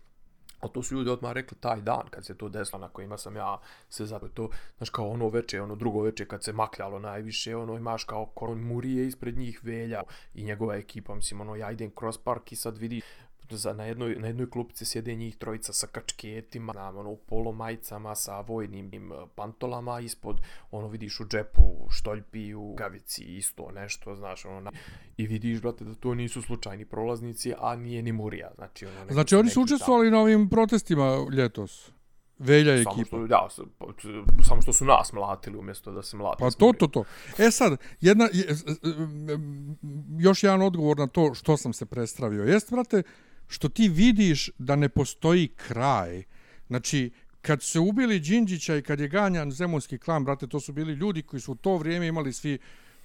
A to su ljudi odmah rekli taj dan kad se to desilo na kojima sam ja se zato to, znaš kao ono veče, ono drugo veče kad se makljalo najviše, ono imaš kao koron Murije ispred njih velja i njegova ekipa, mislim, ono ja idem kroz park i sad vidi za, na, jednoj, na jednoj klupici sjede njih trojica sa kačketima, znam, ono, u polomajcama sa vojnim im, pantolama, ispod, ono, vidiš u džepu štoljpi, u gavici, isto nešto, znaš, ono, na, i vidiš, brate, da to nisu slučajni prolaznici, a nije ni Murija, znači, ono, neki, Znači, oni su učestvovali na ovim protestima ljetos? Velja je ekipa. Što, ja, samo što su nas mlatili umjesto da se mlati. Pa to, to, to. E sad, jedna, još jedan odgovor na to što sam se prestravio. Jeste, brate, što ti vidiš da ne postoji kraj. Znači, kad se ubili Đinđića i kad je ganjan zemunski klan, brate, to su bili ljudi koji su u to vrijeme imali svi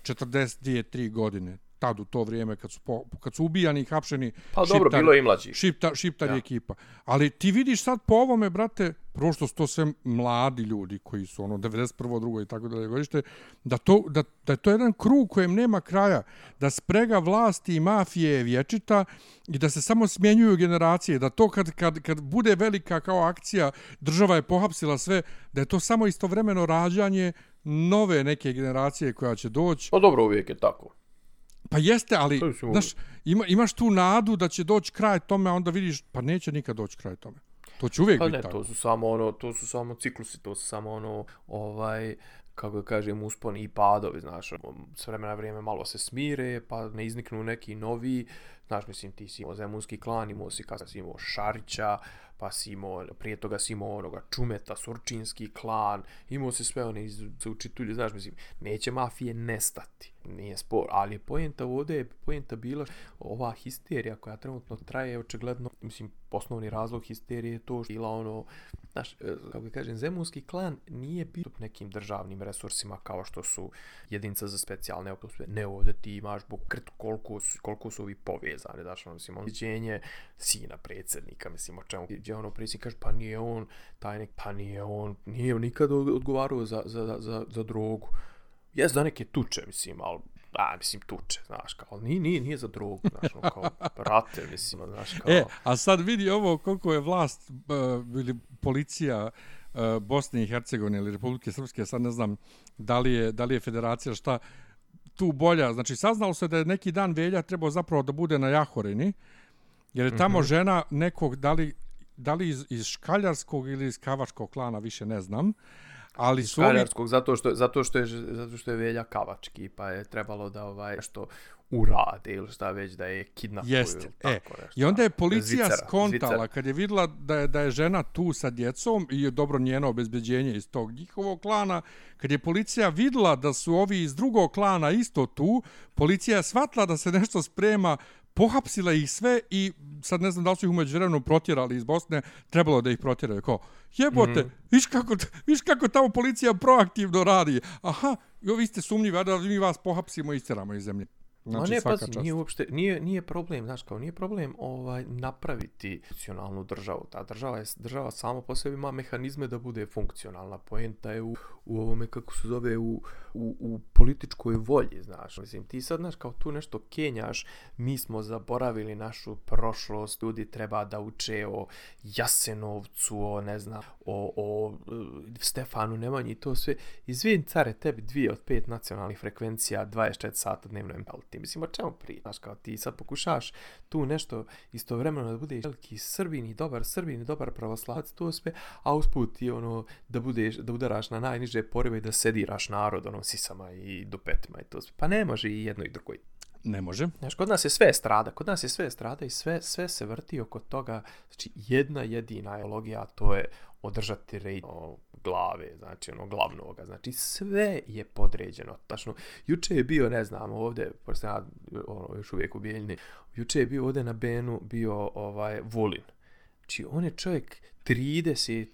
42-3 godine tad u to vrijeme kad su po, kad su ubijani i hapšeni pa dobro bilo i mlađi šipta šiptar ja. ekipa ali ti vidiš sad po ovome brate prvo što su to sve mladi ljudi koji su ono 91. drugo i tako dalje godište da to da da je to jedan krug kojem nema kraja da sprega vlasti i mafije je vječita i da se samo smjenjuju generacije da to kad kad kad bude velika kao akcija država je pohapsila sve da je to samo istovremeno rađanje nove neke generacije koja će doći. Pa dobro, uvijek je tako. Pa jeste, ali znaš, ima, imaš tu nadu da će doći kraj tome, a onda vidiš, pa neće nikad doći kraj tome. To će uvijek pa biti ne, tako. to su samo ono, to su samo ciklusi, to su samo ono, ovaj, kako da kažem, usponi i padovi, znaš, ono, s vremena vrijeme malo se smire, pa ne izniknu neki novi, znaš, mislim, ti si imao Zemunski klan, imao si si imao Šarića, pa si imao, prije toga si imao onoga Čumeta, Surčinski klan, imao si sve one iz učitulje, znaš, mislim, neće mafije nestati, nije spor, ali pojenta ovdje je pojenta bila ova histerija koja trenutno traje, očigledno, mislim, osnovni razlog histerije je to što bila ono, znaš, e, kako kako kažem, Zemunski klan nije bio nekim državnim resursima kao što su jedinca za specijalne okolstve, ne ovdje ti imaš bukrt koliko su, koliko su ovi povezani, znaš, ono, mislim, ono, sina predsjednika, mislim, o čemu, gdje ono predsjednik kaže, pa nije on, tajnik, pa nije on, nije on nikad odgovarao za, za, za, za, za drogu. Jes da neke tuče, mislim, ali a, mislim, tuče, znaš, kao, nije, nije, nije za drogu, znaš, ono, kao, brate, mislim, znaš, kao... E, a sad vidi ovo, koliko je vlast, uh, ili policija uh, Bosne i Hercegovine ili Republike Srpske, sad ne znam da li je, da li je federacija šta tu bolja, znači, saznalo se da je neki dan Velja trebao zapravo da bude na Jahorini, jer je tamo mm -hmm. žena nekog, da li da li iz, iz škaljarskog ili iz kavačkog klana, više ne znam, Ali su ovi... Škadarskog, zato što, zato, što je, zato što je Velja Kavački, pa je trebalo da ovaj što urade ili šta već da je kidnapuju. Jeste. ili E, tako nešto. I onda je policija Zvicera, skontala Zvicera. kad je vidjela da je, da je žena tu sa djecom i je dobro njeno obezbeđenje iz tog njihovog klana. Kad je policija vidjela da su ovi iz drugog klana isto tu, policija je shvatila da se nešto sprema, pohapsila ih sve i sad ne znam da li su ih umeđu vremenu protjerali iz Bosne, trebalo da ih protjeraju. Kao, jebote, mm. -hmm. viš, kako, viš kako tamo policija proaktivno radi. Aha, jo, vi ste sumnjivi, da mi vas pohapsimo i istiramo iz zemlje. Znači, Ma ne, svaka pazi, nije uopšte, nije, nije problem, znaš, kao nije problem ovaj napraviti funkcionalnu državu. Ta država je, država samo po sebi ima mehanizme da bude funkcionalna. Poenta je u, u ovome, kako se zove, u, u, u političkoj volji, znaš. Mislim, ti sad, znaš, kao tu nešto kenjaš, mi smo zaboravili našu prošlost, ljudi treba da uče o Jasenovcu, o, ne znam, o, o e, Stefanu Nemanji i to sve. Izvin, care, tebi dvije od pet nacionalnih frekvencija, 24 sata dnevno je ti. Mislim, o čemu prije? Znaš, kao ti sad pokušaš tu nešto istovremeno da budeš veliki srbin i dobar srbin i dobar pravoslavac, to sve, a usput ti ono, da budeš, da udaraš na najniže porive i da sediraš narod, ono, sisama i dupetima i to sve. Pa ne može i jedno i drugo. Ne može. Znaš, kod nas je sve strada, kod nas je sve strada i sve, sve se vrti oko toga, znači jedna jedina ideologija, a to je održati rej o, ono, glave, znači ono glavnoga, znači sve je podređeno. Tačno, juče je bio, ne znam, ovdje, pošto ja ono, još uvijek u Bijeljni, juče je bio ovdje na Benu, bio ovaj Vulin. Znači, on je čovjek 30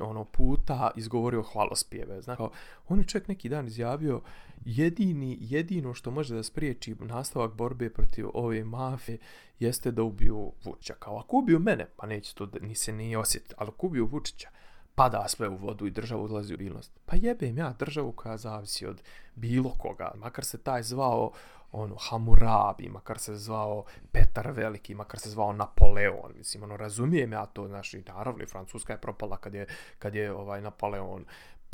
ono puta izgovorio hvalospjeve. Znači, kao, on je čovjek neki dan izjavio jedini, jedino što može da spriječi nastavak borbe protiv ove mafije jeste da ubiju Vučića. Kao, ako ubiju mene, pa neće to, da, ni se nije osjetiti, ali ako ubiju Vučića, pada sve u vodu i država odlazi u bilnost. Pa jebem ja državu koja zavisi od bilo koga, makar se taj zvao ono Hamurabi, makar se zvao Petar Veliki, makar se zvao Napoleon, mislim, ono, razumijem ja to, znači, naravno, i Francuska je propala kad je, kad je ovaj Napoleon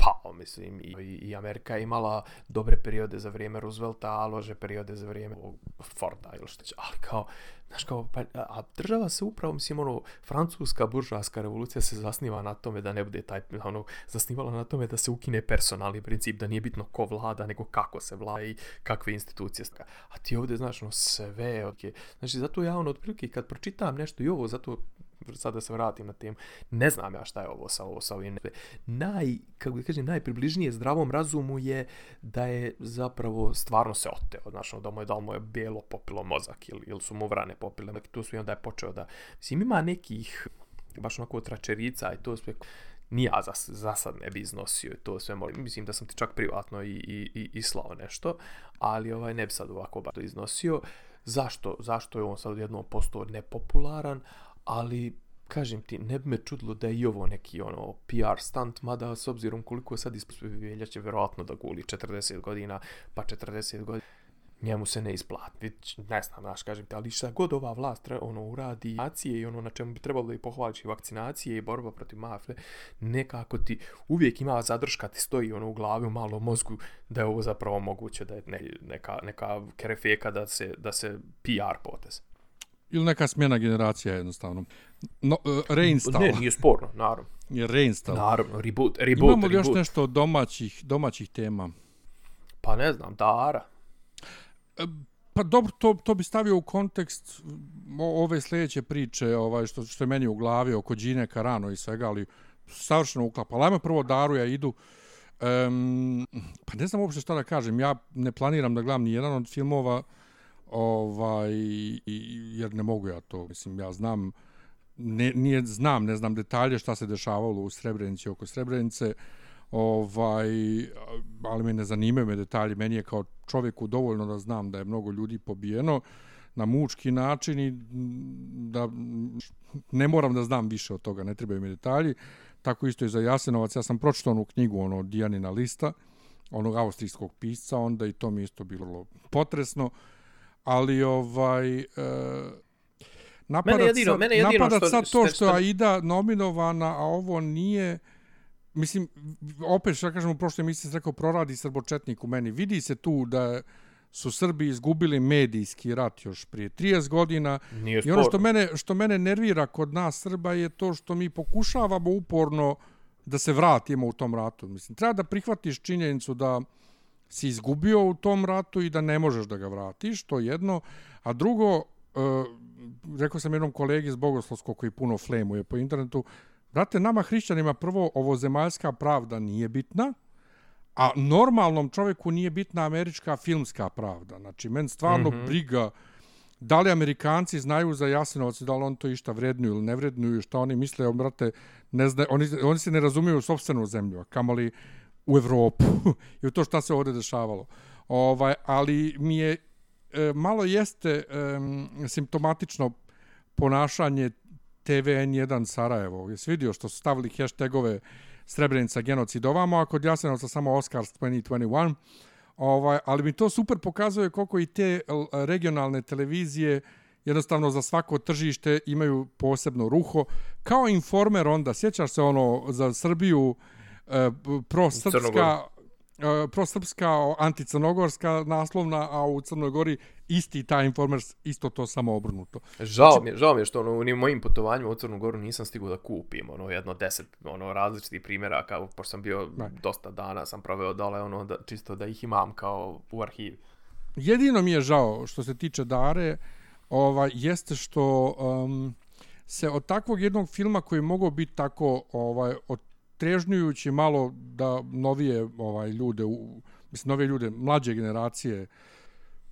pao, mislim, i, i Amerika je imala dobre periode za vrijeme Roosevelta, a lože periode za vrijeme Forda ili što će, ali kao, znaš kao, pa, a država se upravo, mislim, ono, francuska buržarska revolucija se zasniva na tome da ne bude taj, ono, zasnivala na tome da se ukine personalni princip, da nije bitno ko vlada, nego kako se vlada i kakve institucije. A ti ovdje, znaš, ono, sve, okay. znači, zato ja, ono, otprilike, kad pročitam nešto i ovo, zato sad da se vratim na temu, ne znam ja šta je ovo sa, ovo, sa ovim. Naj, kako da kažem, najpribližnije zdravom razumu je da je zapravo stvarno se oteo, znači da mu je, da mu je bijelo popilo mozak ili, ili su mu vrane popile, tu su i onda je počeo da, mislim, ima nekih, baš onako tračerica i to sve, ni ja za, za sad ne bi iznosio i to sve molim. Mislim da sam ti čak privatno i, i, i, i slao nešto, ali ovaj ne bi sad ovako baš to iznosio. Zašto? Zašto je on sad jednom postao nepopularan, ali kažem ti, ne bi me čudilo da je i ovo neki ono PR stunt, mada s obzirom koliko sad ispospjevelja će verovatno da guli 40 godina, pa 40 godina njemu se ne isplati. Ne znam, znaš, kažem ti, ali šta god ova vlast ono uradi, nacije i ono na čemu bi trebalo da i pohvalići vakcinacije i borba protiv mafije, nekako ti uvijek ima zadrška, ti stoji ono u glavi, u malom mozgu, da je ovo zapravo moguće, da je ne, neka, neka kerefeka da se, da se PR potez. Ili neka smjena generacija jednostavno. No, uh, reinstall. Ne, nije sporno, naravno. Je reinstall. Naravno, reboot, reboot, Imamo li još nešto od domaćih, domaćih tema? Pa ne znam, Dara. Pa dobro, to, to bi stavio u kontekst ove sljedeće priče, ovaj, što, što je meni u glavi oko Gine Carano i svega, ali savršeno uklapa. Ali ajmo prvo Daru, ja idu. Um, pa ne znam uopšte šta da kažem. Ja ne planiram da gledam ni jedan od filmova, ovaj, i, jer ne mogu ja to. Mislim, ja znam, ne, nije, znam, ne znam detalje šta se dešavalo u Srebrenici oko Srebrenice, ovaj, ali me ne zanimaju me detalji. Meni je kao čovjeku dovoljno da znam da je mnogo ljudi pobijeno na mučki način i da ne moram da znam više od toga, ne trebaju mi detalji. Tako isto i za Jasenovac. Ja sam pročitao onu knjigu, ono, Dijanina lista, onog austrijskog pisca, onda i to mi isto bilo potresno. Ali, ovaj... E, napadat mene jedino, sad, mene jedino napadat što, sad to što, što je Aida nominovana, a ovo nije... Mislim, opet što kažem u prošloj emisiji rekao proradi srbočetnik u meni. Vidi se tu da su Srbi izgubili medijski rat još prije 30 godina. Nije I ono što mene, što mene nervira kod nas Srba je to što mi pokušavamo uporno da se vratimo u tom ratu. Mislim, treba da prihvatiš činjenicu da si izgubio u tom ratu i da ne možeš da ga vratiš, to jedno. A drugo, uh, rekao sam jednom kolegi iz Bogoslovskog koji puno flemuje po internetu, brate, nama hrišćanima prvo ovo zemaljska pravda nije bitna, a normalnom čovjeku nije bitna američka filmska pravda. Znači, men stvarno mm -hmm. briga da li Amerikanci znaju za Jasenovac da li on to išta vrednuju ili ne vrednuju, šta oni misle, brate, ne zna, oni, oni se ne razumiju u sobstvenu zemlju, kamoli u Evropu i u to šta se ovdje dešavalo. Ovaj, ali mi je e, malo jeste e, simptomatično ponašanje TVN1 Sarajevo. Jesi vidio što su stavili hashtagove Srebrenica genocid ovamo, a kod Jasenovca samo Oscars 2021. Ovaj, ali mi to super pokazuje koliko i te regionalne televizije jednostavno za svako tržište imaju posebno ruho. Kao informer onda, sjećaš se ono za Srbiju, uh, pro-srpska, e, pro-srpska, anticrnogorska naslovna, a u Crnoj Gori isti taj informer, isto to samo obrnuto. Žao mi je, žao mi je što ono, u mojim putovanjima u Crnu Goru nisam stigao da kupim ono, jedno deset ono, različitih primjera, kao, pošto sam bio ne. dosta dana, sam proveo dole, ono, da, čisto da ih imam kao u arhivi. Jedino mi je žao što se tiče Dare, ovaj, jeste što um, se od takvog jednog filma koji mogao biti tako ovaj, od trežnjujući malo da novije ovaj ljude u mislim nove ljude mlađe generacije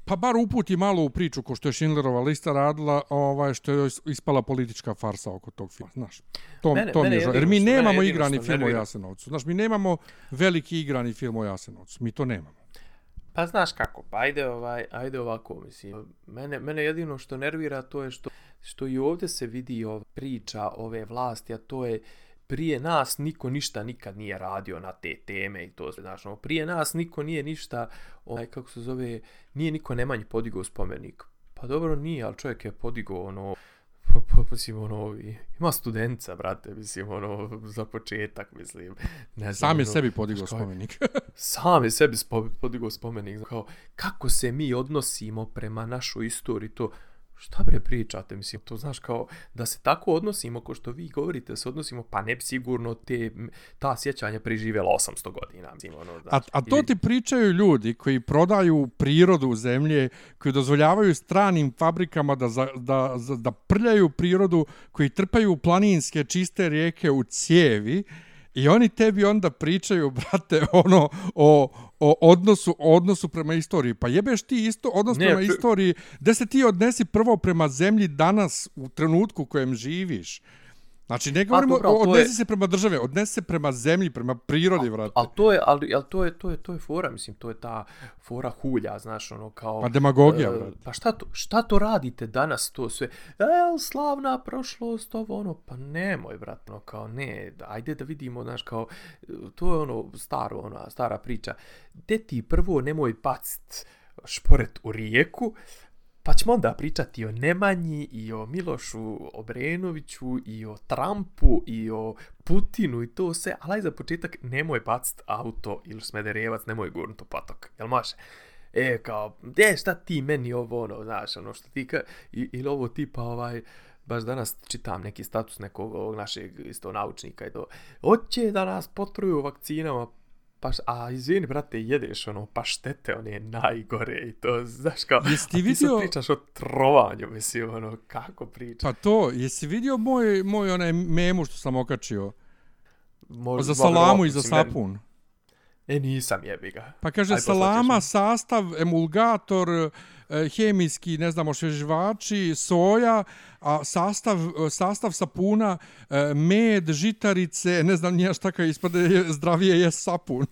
pa bar uputi malo u priču ko što je Schindlerova lista radila ovaj što je ispala politička farsa oko tog filma znaš to mene, to mene mi je jer mi nemamo igrani film o Jasenovcu znaš mi nemamo veliki igrani film o Jasenovcu mi to nemamo Pa znaš kako, pa ajde, ovaj, ajde ovako, mislim. Mene, mene jedino što nervira to je što, što i ovdje se vidi ova priča ove vlasti, a to je prije nas niko ništa nikad nije radio na te teme i to znaš, ono, prije nas niko nije ništa, ovaj, kako se zove, nije niko nemanji podigao spomenik. Pa dobro nije, ali čovjek je podigao ono, mislim, ono, ima studenca, brate, mislim, ono, za početak, mislim. Ne znam, sam je ono, sebi podigao spomenik. sam je sebi podigao spomenik. Kao, kako se mi odnosimo prema našoj istoriji, to, šta bre pričate, mislim, to znaš kao da se tako odnosimo, ko što vi govorite, se odnosimo, pa ne sigurno te, ta sjećanja preživjela 800 godina. Mislim, ono, znaš, a, a to ti pričaju ljudi koji prodaju prirodu zemlje, koji dozvoljavaju stranim fabrikama da, za, da, da, da prljaju prirodu, koji trpaju planinske čiste rijeke u cijevi, I oni tebi onda pričaju, brate, ono, o, o odnosu, o odnosu prema istoriji. Pa jebeš ti isto odnos ne, prema pr... istoriji, da se ti odnesi prvo prema zemlji danas, u trenutku u kojem živiš. Znači, ne govorimo, pa, odnesi je... se prema države, odnesi se prema zemlji, prema prirodi, vrate. Al to je, ali, al to je, to je, to je fora, mislim, to je ta fora hulja, znaš, ono, kao... Pa demagogija, uh, Pa šta to, šta to radite danas, to sve? El, slavna prošlost, ovo, ono, pa nemoj, brat, ono, kao, ne, ajde da vidimo, znaš, kao, to je ono, staro, ona, stara priča. De ti prvo nemoj bacit šporet u rijeku, Pa ćemo onda pričati o Nemanji i o Milošu Obrenoviću i o Trumpu i o Putinu i to sve, ali za početak nemoj bacit auto ili smederevac, nemoj gurnut u potok, jel može? E, kao, e, šta ti meni ovo, ono, znaš, ono što ti ka, ili ovo tipa, ovaj, baš danas čitam neki status nekog ovog našeg isto naučnika i to, hoće da nas potruju vakcinama, Pa, a izvini, brate, jedeš ono paštete, one najgore i to, znaš kao, jesi ti, vidio... ti pričaš o trovanju, mislim, ono, kako pričaš? Pa to, jesi vidio moj, moj onaj memu što sam okačio? Možda, za salamu i za sapun. E, nisam jebi ga. Pa kaže, Aj, salama, sastav, emulgator, e, hemijski, ne znamo, šeživači, soja, a sastav, sastav sapuna, e, med, žitarice, ne znam nije šta kao ispade, zdravije je sapun.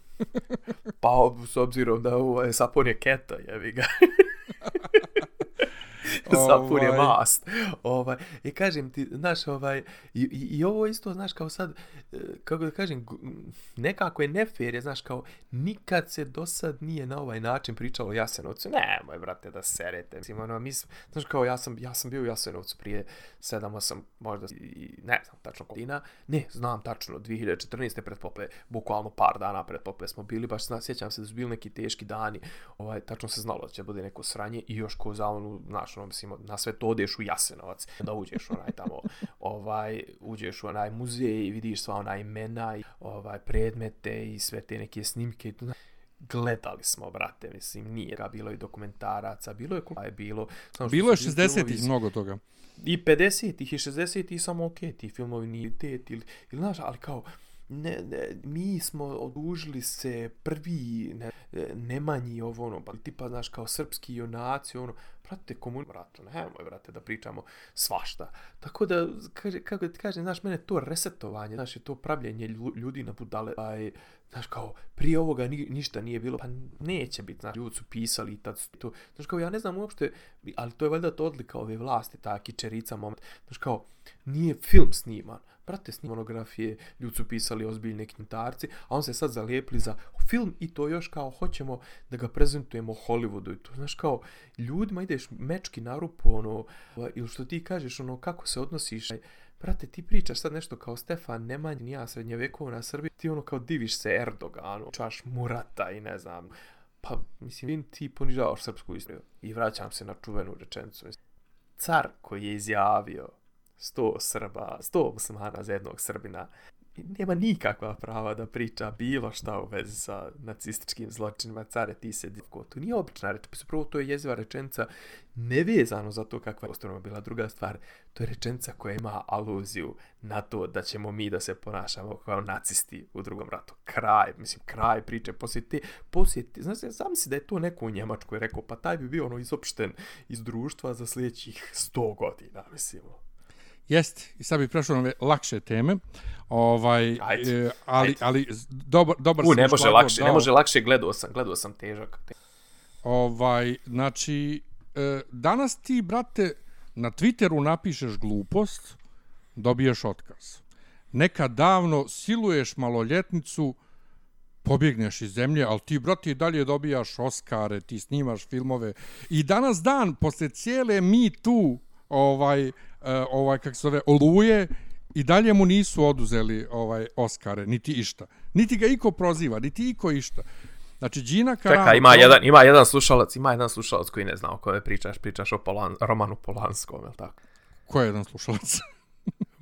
pa, s obzirom da ovaj, sapun je keto, jebi ga. sapun je ovaj. mast. Ovaj, I kažem ti, znaš, ovaj, i, i, i ovo isto, znaš, kao sad, e, kako da kažem, nekako je nefer, znaš, kao, nikad se do sad nije na ovaj način pričalo o Jasenovcu. Ne, moj brate, da serete. Mislim, ono, mi, znaš, kao, ja sam, ja sam bio u Jasenovcu prije 7-8, možda, i, ne znam, tačno kodina. Ne, znam tačno, 2014. pred pope, bukvalno par dana pred pope smo bili, baš sjećam se da su bili neki teški dani, ovaj, tačno se znalo da će bude neko sranje i još ko za onu, znaš, ono, mislim, na sve to odeš u Jasenovac da uđeš onaj tamo, ovaj, uđeš u onaj muzej i vidiš sva ona imena i ovaj, predmete i sve te neke snimke i gledali smo, brate, mislim, nije ga bilo i dokumentaraca, bilo je koja je bilo. Samo bilo je 60-ih mnogo toga. I 50-ih i 60-ih samo ok, ti filmovi nije te, ili, ili znaš, ali kao, ne, ne, mi smo odužili se prvi ne, e, nemanji ovo ono, pa tipa znaš kao srpski junaci ono, brate komun, brate, ono, nemoj brate da pričamo svašta. Tako da, kaže, kako ti kažem, znaš, mene to resetovanje, znaš, je to pravljenje ljudi na budale, aj, znaš, kao, prije ovoga ni, ništa nije bilo, pa neće biti, znaš, ljudi su pisali i tad to, znaš, kao, ja ne znam uopšte, ali to je valjda to odlika ove vlasti, ta kičerica moment, znaš, kao, nije film sniman, prate s monografije, ljudi su pisali ozbiljne knjitarci, a on se sad zalijepli za film i to još kao hoćemo da ga prezentujemo Hollywoodu i to, znaš, kao ljudima ideš mečki na rupu, ono, ovaj, ili što ti kažeš, ono, kako se odnosiš, Brate, ti pričaš sad nešto kao Stefan Nemanj, ja srednjevekovna Srbija, ti ono kao diviš se Erdoganu, čaš Murata i ne znam, pa mislim, vidim ti ponižavaš srpsku istoriju. I vraćam se na čuvenu rečenicu. Car koji je izjavio sto Srba, sto muslimana za jednog Srbina, nema nikakva prava da priča bilo šta u vezi sa nacističkim zločinima, care ti se divko. To nije obična reč, pa prvo to je jeziva rečenica nevezano za to kakva je ostroma bila druga stvar. To je rečenica koja ima aluziju na to da ćemo mi da se ponašamo kao nacisti u drugom ratu. Kraj, mislim, kraj priče, poslije te, poslije te, znaš, sam si da je to neko u Njemačkoj rekao, pa taj bi bio ono izopšten iz društva za sljedećih sto godina, mislimo. Jeste, i sad bih prešao na lakše teme. Ovaj, ajde, e, ali, ajde. ali dobar, dobar U, ne može lakše, dao. ne može lakše, gledao sam, gledao sam težak. Ovaj, znači, e, danas ti, brate, na Twitteru napišeš glupost, dobiješ otkaz. Nekad davno siluješ maloljetnicu, pobjegneš iz zemlje, ali ti, brate, i dalje dobijaš Oscare, ti snimaš filmove. I danas dan, posle cijele Me Too, ovaj, uh, ovaj kako se zove oluje i dalje mu nisu oduzeli ovaj Oskare niti išta. Niti ga iko proziva niti iko išta. Znači Gina Carano Čekaj, ima jedan ima jedan slušalac ima jedan slušalac koji ne zna o kome pričaš pričaš o Polan, Romanu Polanskom je tako? Ko je jedan slušalac?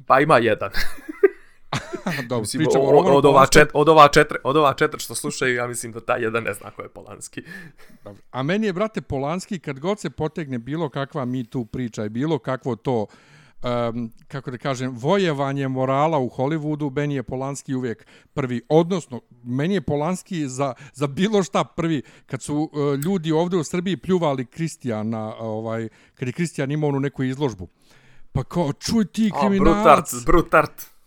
Pa ima jedan Dobro, mislim, pričamo o, od, ova čet, od, ova četiri, od ova četiri što slušaju, ja mislim da taj jedan ne zna ko je Polanski. Dobro. A meni je, brate, Polanski, kad god se potegne bilo kakva mi tu priča i bilo kakvo to, um, kako da kažem, vojevanje morala u Hollywoodu, meni je Polanski uvijek prvi. Odnosno, meni je Polanski za, za bilo šta prvi. Kad su uh, ljudi ovdje u Srbiji pljuvali Kristijana, ovaj, kad je Kristijan imao onu neku izložbu, pa kao, čuj ti kriminalac. Brutart, brutart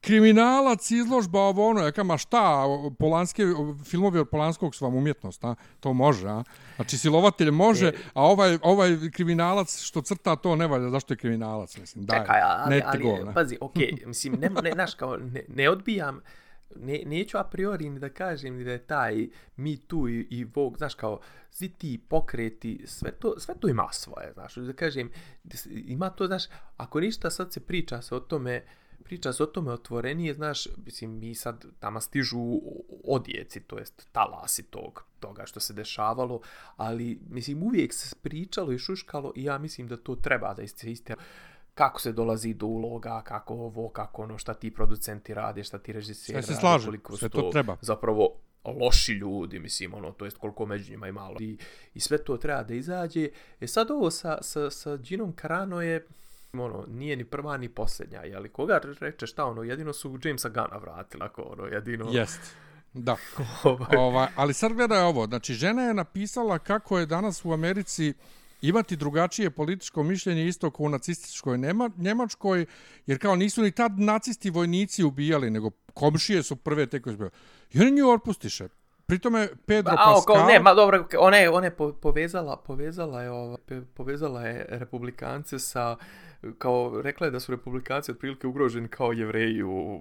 kriminalac, izložba, ovo ono, ja kama šta, polanske, filmovi od Polanskog su vam umjetnost, a? to može, a? Znači, silovatelj može, e, a ovaj, ovaj kriminalac što crta to ne valja, zašto je kriminalac, mislim, daj, Čekaj, ali, ne ali, go, ne. pazi, okej, okay, mislim, ne, ne, naš, kao, ne, ne odbijam, ne, neću a priori ni da kažem ni da je taj mi tu i, i Vogue, znaš, kao, svi ti pokreti, sve to, sve to ima svoje, znaš, da kažem, ima to, znaš, ako ništa sad se priča se o tome, priča se o tome otvorenije, znaš, mislim, mi sad tamo stižu odjeci, to jest talasi tog, toga što se dešavalo, ali, mislim, uvijek se pričalo i šuškalo i ja mislim da to treba da se iste kako se dolazi do uloga, kako ovo, kako ono, šta ti producenti rade, šta ti režiseri rade, slaže, sve to, to treba. Zapravo, loši ljudi, mislim, ono, to jest koliko među njima je malo. I, I sve to treba da izađe. E sad ovo sa, sa, sa Ginom Carano je, ono, nije ni prva ni posljednja, je li koga reče šta, ono, jedino su Jamesa Gana vratili, ako, ono, jedino... Jest, da. Ovaj. ovaj, ali sad gledaj ovo, znači, žena je napisala kako je danas u Americi imati drugačije političko mišljenje isto kao u nacističkoj Nema, Njemačkoj, jer kao nisu ni tad nacisti vojnici ubijali, nego komšije su prve te koje su I oni nju otpustiše. Pritome Pedro ba, Pascal... ne, ma dobro, ona je, ona je povezala, povezala je, ovaj, povezala je republikance sa kao rekla je da su republikanci otprilike ugroženi kao jevreji u,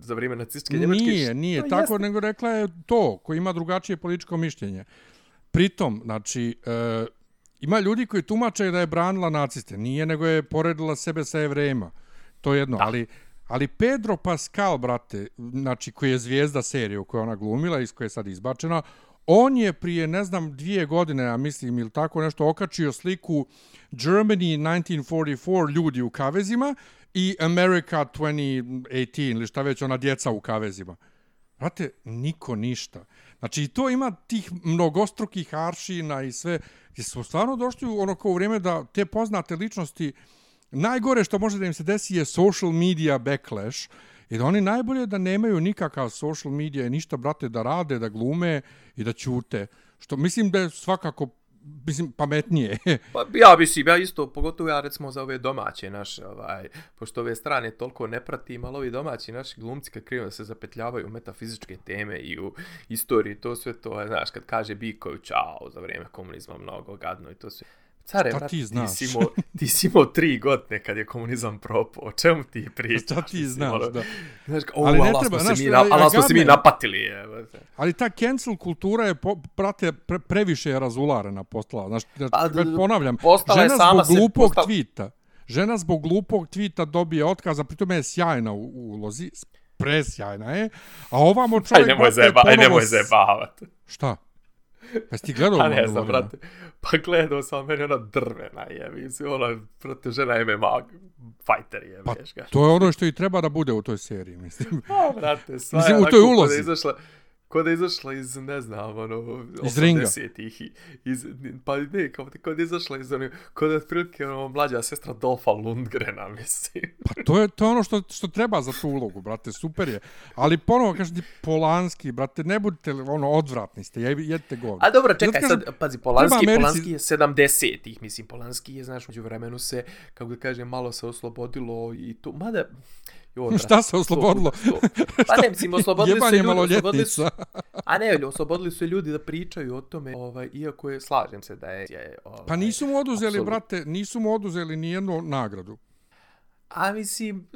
za vrijeme nacističke Njemačke. Nije, nije to tako, jest... nego rekla je to, koji ima drugačije političko mišljenje. Pritom, znači, e, ima ljudi koji tumače da je branila naciste. Nije, nego je poredila sebe sa jevrejima. To je jedno, da. ali... Ali Pedro Pascal, brate, znači koji je zvijezda serije u kojoj ona glumila, iz koje je sad izbačena, On je prije, ne znam, dvije godine, ja mislim, ili tako nešto, okačio sliku Germany 1944 ljudi u kavezima i America 2018 ili šta već ona djeca u kavezima. Znate, niko ništa. Znači, to ima tih mnogostrukih aršina i sve. Gdje smo stvarno došli u ono kao vrijeme da te poznate ličnosti, najgore što može da im se desi je social media backlash, i da oni najbolje da nemaju nikakav social media i ništa, brate, da rade, da glume i da ćute. Što mislim da je svakako mislim, pametnije. pa ja mislim, ja isto, pogotovo ja recimo za ove domaće naše, ovaj, pošto ove strane toliko ne pratim, ali ovi domaći naši glumci kad kriju da se zapetljavaju u metafizičke teme i u istoriji, to sve to, znaš, kad kaže Biković, čao, za vrijeme komunizma mnogo gadno i to sve. Care, Šta ti znaš? Ti si, imao, ti si imao tri godine kad je komunizam propao. O čemu ti pričaš? Šta ti znaš, ono, da. Znaš, o, ali ne treba, znaš, mi, na, ali smo se mi napatili. Je. Ali ta cancel kultura je, po, prate, pre, previše je razularena postala. Znaš, pa, ponavljam, žena sama zbog glupog postala... tvita, žena zbog glupog tvita dobije otkaz, a pritom je sjajna u, u ulozi, presjajna je, a ovamo čovjek... Aj, nemoj, zeba, aj, nemoj zebavati. Šta? Pa si ti gledao A ne znam, brate. Pa gledao sam, meni ona drvena je, mislim, ona, brate, žena MMA fighter je, pa, to je ono što i treba da bude u toj seriji, mislim. Pa, brate, sva mislim, u toj ulozi. Izašla, Kod je izašla iz, ne znam, ono, iz ringa. Iz, pa ne, kao kod je izašla iz, ono, kod je otprilike, ono, mlađa sestra Dolfa Lundgrena, mislim. Pa to je, to je ono što, što treba za tu ulogu, brate, super je. Ali ponovo, kažem ti, Polanski, brate, ne budite, ono, odvratni ste, jedite govor. A dobro, čekaj, kažem, sad, pazi, Polanski, Americi... Polanski je 70-ih, mislim, Polanski je, znaš, uđu vremenu se, kako da kažem, malo se oslobodilo i to, mada, Jo, Šta se oslobodilo? Pa ne, mislim, oslobodili su ljudi, oslobodili su, a ne, oslobodili su ljudi da pričaju o tome, ovaj, iako je, slažem se da je... je ovaj, pa nisu mu oduzeli, absolut... brate, nisu mu oduzeli ni jednu nagradu. A mislim,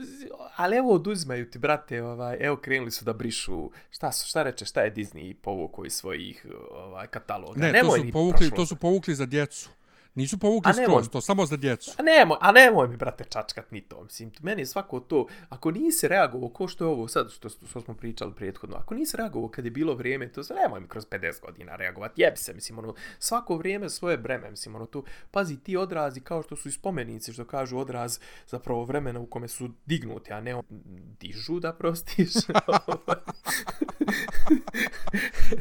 ali evo oduzimaju ti, brate, ovaj, evo krenuli su da brišu, šta su, šta reče, šta je Disney povukao iz svojih ovaj, kataloga? Ne, Nemoj to su, povukli, to su povukli za djecu. Nisu povukli skroz, to samo za djecu. A nemoj, a nemoj mi, brate, čačkat ni to. Mislim, meni je svako to, ako nisi reagovao, ko što je ovo sad, što, što smo pričali prethodno, ako nisi reagovao kad je bilo vrijeme, to se nemoj mi kroz 50 godina reagovati, jebi se, mislim, ono, svako vrijeme svoje breme, mislim, ono, tu, pazi, ti odrazi, kao što su i spomenici, što kažu odraz zapravo vremena u kome su dignuti, a ne on, dižu da prostiš.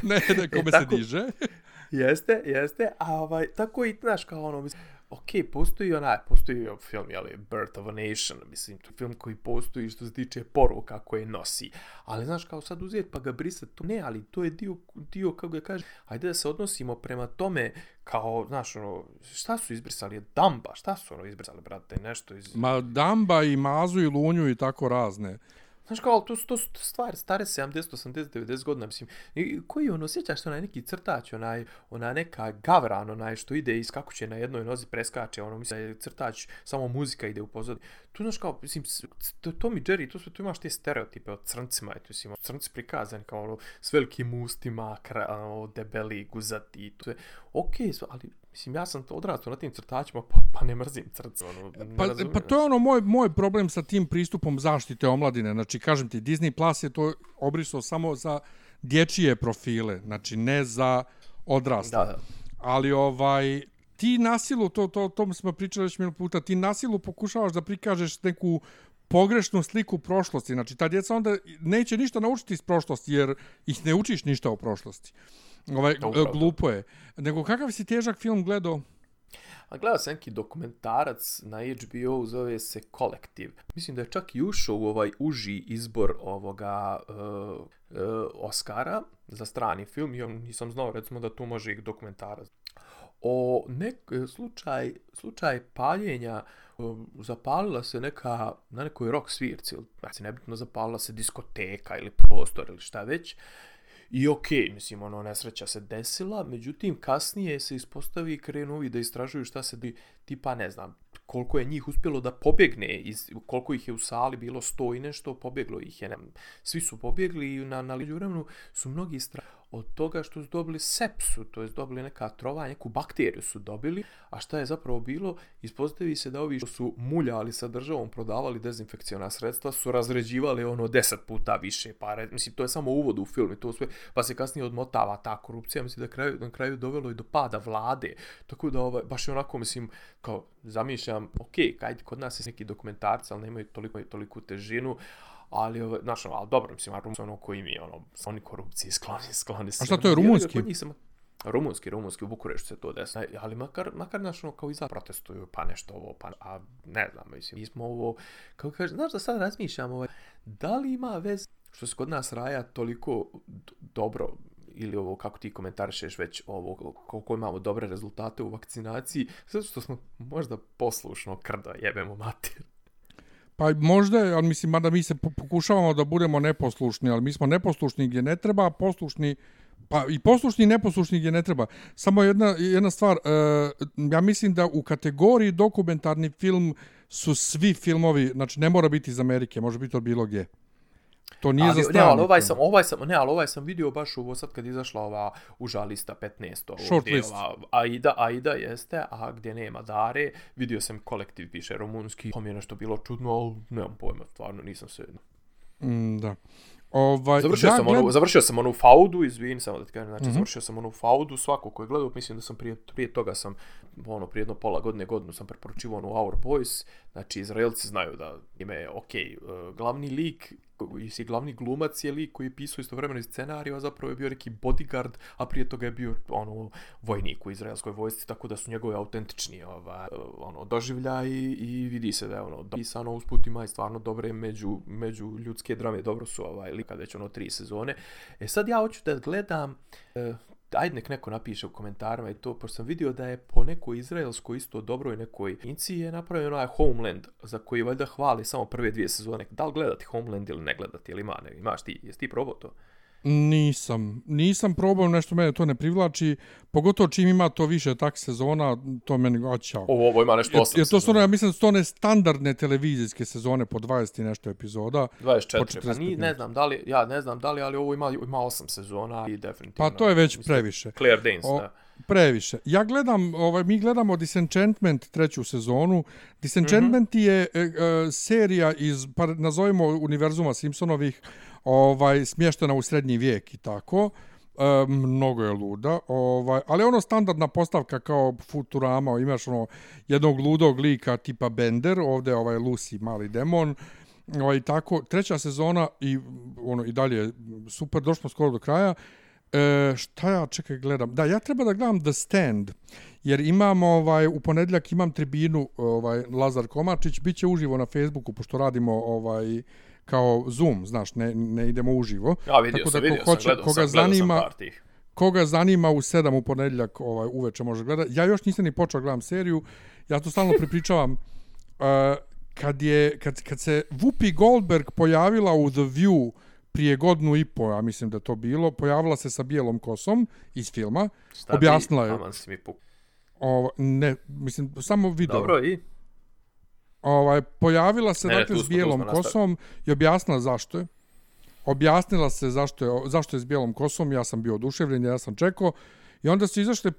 ne, ne, kome e, tako, se diže jeste, jeste, a ovaj, tako i, znaš, kao ono, mislim, ok, postoji onaj, postoji ovaj film, jel, Birth of a Nation, mislim, to je film koji postoji što se tiče poruka koje nosi, ali, znaš, kao sad uzeti pa ga brisati, to ne, ali to je dio, dio kako ga kaže, ajde da se odnosimo prema tome, kao, znaš, ono, šta su izbrisali, Damba, šta su ono izbrisali, brate, nešto iz... Ma, Damba i Mazu i Lunju i tako razne. Znaš kao, to su, to su stvari stare 70, 80, 90 godina, mislim. I koji ono, sjećaš se onaj neki crtač, onaj, ona neka gavran, onaj što ide i kako će na jednoj nozi preskače, ono, mislim, je crtač, samo muzika ide u pozad. Tu, znaš kao, mislim, to, Tom i Jerry, to sve, tu imaš te stereotipe od crncima, eto, mislim, ono, crnci prikazani kao, ono, s velikim ustima, kra, ono, debeli, guzati, to je, Okej, okay, ali Mislim, ja sam odrastao na tim crtačima, pa, pa ne mrzim crce. Ono, pa, pa to je ono moj, moj problem sa tim pristupom zaštite omladine. Znači, kažem ti, Disney Plus je to obrisao samo za dječije profile, znači ne za odrasle. Da, da. Ali ovaj, ti nasilu, to, to, to smo pričali već minuto puta, ti nasilu pokušavaš da prikažeš neku pogrešnu sliku prošlosti. Znači, ta djeca onda neće ništa naučiti iz prošlosti, jer ih ne učiš ništa o prošlosti. Ovaj, Upravo. glupo je. Nego kakav si težak film gledao? A gledao sam neki dokumentarac na HBO, zove se Kolektiv. Mislim da je čak i ušao u ovaj uži izbor ovoga uh, uh, Oscara za strani film. Ja nisam znao recimo da tu može i dokumentarac. O nek slučaj, slučaj paljenja uh, zapalila se neka na nekoj rock svirci, znači nebitno zapalila se diskoteka ili prostor ili šta već. I okej, okay, mislim, ono, nesreća se desila, međutim, kasnije se ispostavi i krenu i da istražuju šta se di, tipa, ne znam, koliko je njih uspjelo da pobjegne, iz, koliko ih je u sali bilo sto i nešto, pobjeglo ih je, ne, svi su pobjegli i na, na liđu vremenu su mnogi istražili od toga što su dobili sepsu, to je dobili neka trova, neku bakteriju su dobili, a šta je zapravo bilo? Ispostavi se da ovi što su muljali sa državom, prodavali dezinfekcijona sredstva, su razređivali ono deset puta više pare. Mislim, to je samo uvod u film i to sve, pa se kasnije odmotava ta korupcija, mislim da kraju, na kraju dovelo i do pada vlade. Tako da, ovaj, baš je onako, mislim, kao, zamišljam, ok, kajde, kod nas je neki dokumentarci, ali nemaju toliko, toliko težinu, ali ovo, znaš, ali dobro, mislim, Rumunski ono koji mi, ono, oni korupcije skloni, skloni. A šta to je rumunski? Nisam, rumunski, rumunski, u Bukureštu se to desi, ali makar, makar znaš, ono, kao i za protestuju, pa nešto ovo, pa, a ne znam, mislim, mi smo ovo, kao kaže, znaš da sad razmišljam, ovaj, da li ima vez što se kod nas raja toliko dobro, ili ovo kako ti komentarišeš već ovo koliko imamo dobre rezultate u vakcinaciji zato što smo možda poslušno krda jebemo mater Pa možda, ali mislim, mada mi se pokušavamo da budemo neposlušni, ali mi smo neposlušni gdje ne treba, poslušni, pa i poslušni i neposlušni gdje ne treba. Samo jedna, jedna stvar, e, ja mislim da u kategoriji dokumentarni film su svi filmovi, znači ne mora biti iz Amerike, može biti od bilo gdje. To nije ali, za stranu. Ne, ali ovaj sam, ovaj sam, ne, ali ovaj sam vidio baš u sad kad izašla ova užalista 15. Short list. Ova, Aida, Aida jeste, a gdje nema Dare, vidio sam kolektiv piše rumunski. To mi je nešto bilo čudno, ali nemam pojma, stvarno nisam se... Mm, da. Ovaj, završio, ja sam gled... onu, završio sam onu faudu, izvini samo da ti kažem, znači Mm -hmm. završio sam onu faudu, svako ko je gledao, mislim da sam prije, prije toga sam, ono, prije jedno pola godine, godinu sam preporučivao onu Our Boys, znači Izraelci znaju da ime je ok, e, glavni lik i si glavni glumac je lik koji je pisao istovremeno i scenariju, a zapravo je bio neki bodyguard, a prije toga je bio ono vojnik u izraelskoj vojsci, tako da su njegove autentični ovaj, ono, doživlja i, i vidi se da je ono pisano usput ima i stvarno dobre među, među ljudske drame, dobro su ovaj, lika već ono tri sezone. E sad ja hoću da gledam, e, ajde nek neko napiše u komentarima i to, pošto sam vidio da je po nekoj izraelskoj isto dobroj nekoj inci je napravio onaj Homeland, za koji valjda hvali samo prve dvije sezone. Da li gledati Homeland ili ne gledati, ili ima, ne, imaš ti, jesi ti probao to? Nisam. Nisam probao nešto, mene to ne privlači. Pogotovo čim ima to više tak sezona, to meni oćao. Ovo, ovo ima nešto 8 je, je to stvarno, ja mislim da su to ne standardne televizijske sezone po 20 i nešto epizoda. 24, pa ni, ne znam da li, ja ne znam da li, ali ovo ima, ima 8 sezona i definitivno. Pa to je već mislim, previše. Claire Danes, o, da. Previše. Ja gledam, ovaj, mi gledamo Disenchantment treću sezonu. Disenchantment mm -hmm. je e, e, serija iz, pa nazovimo, univerzuma Simpsonovih, ovaj smještena u srednji vijek i tako. E, mnogo je luda, ovaj, ali ono standardna postavka kao Futurama, imaš ono jednog ludog lika tipa Bender, ovdje ovaj Lucy, mali demon, ovaj, tako, treća sezona i ono i dalje super, došlo skoro do kraja. E, šta ja čekaj gledam? Da, ja treba da gledam The Stand, jer imam ovaj, u ponedljak imam tribinu ovaj, Lazar Komačić, bit će uživo na Facebooku, pošto radimo ovaj, kao Zoom, znaš, ne, ne idemo uživo. Ja, vidio Tako sam, da, vidio hoće, sam, gledao koga sam, zanima, sam Koga zanima u sedam u ponedljak ovaj, uveče može gledati. Ja još nisam ni počeo gledam seriju. Ja to stalno pripričavam. Uh, kad, je, kad, kad se Whoopi Goldberg pojavila u The View prije godinu i po, ja mislim da to bilo, pojavila se sa bijelom kosom iz filma. Šta objasnila je. Mi o, ne, mislim, samo video. Dobro, i? ovaj, pojavila se ne, dakle s bijelom kosom i objasnila zašto je. Objasnila se zašto je, zašto je s bijelom kosom, ja sam bio oduševljen, ja sam čekao. I onda su izašle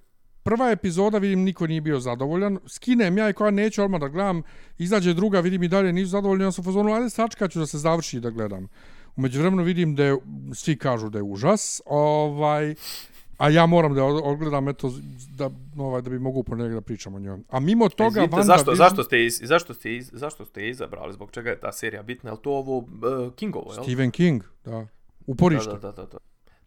prva epizoda, vidim, niko nije bio zadovoljan. Skinem ja i koja neću odmah da gledam. Izađe druga, vidim i dalje nisu zadovoljni. Ja sam fazonu, ajde sačkat ću da se završi da gledam. Umeđu vremenu vidim da je, svi kažu da je užas. Ovaj, A ja moram da odgledam eto da ovaj da bi mogu po da pričamo o njoj. A mimo toga Izvite, Vanda zašto Vision... zašto ste iz, zašto ste iz, zašto ste izabrali zbog čega je ta serija bitna? Jel to ovo uh, Kingovo, je Stephen King, da. Uporište. Da, da, da, da.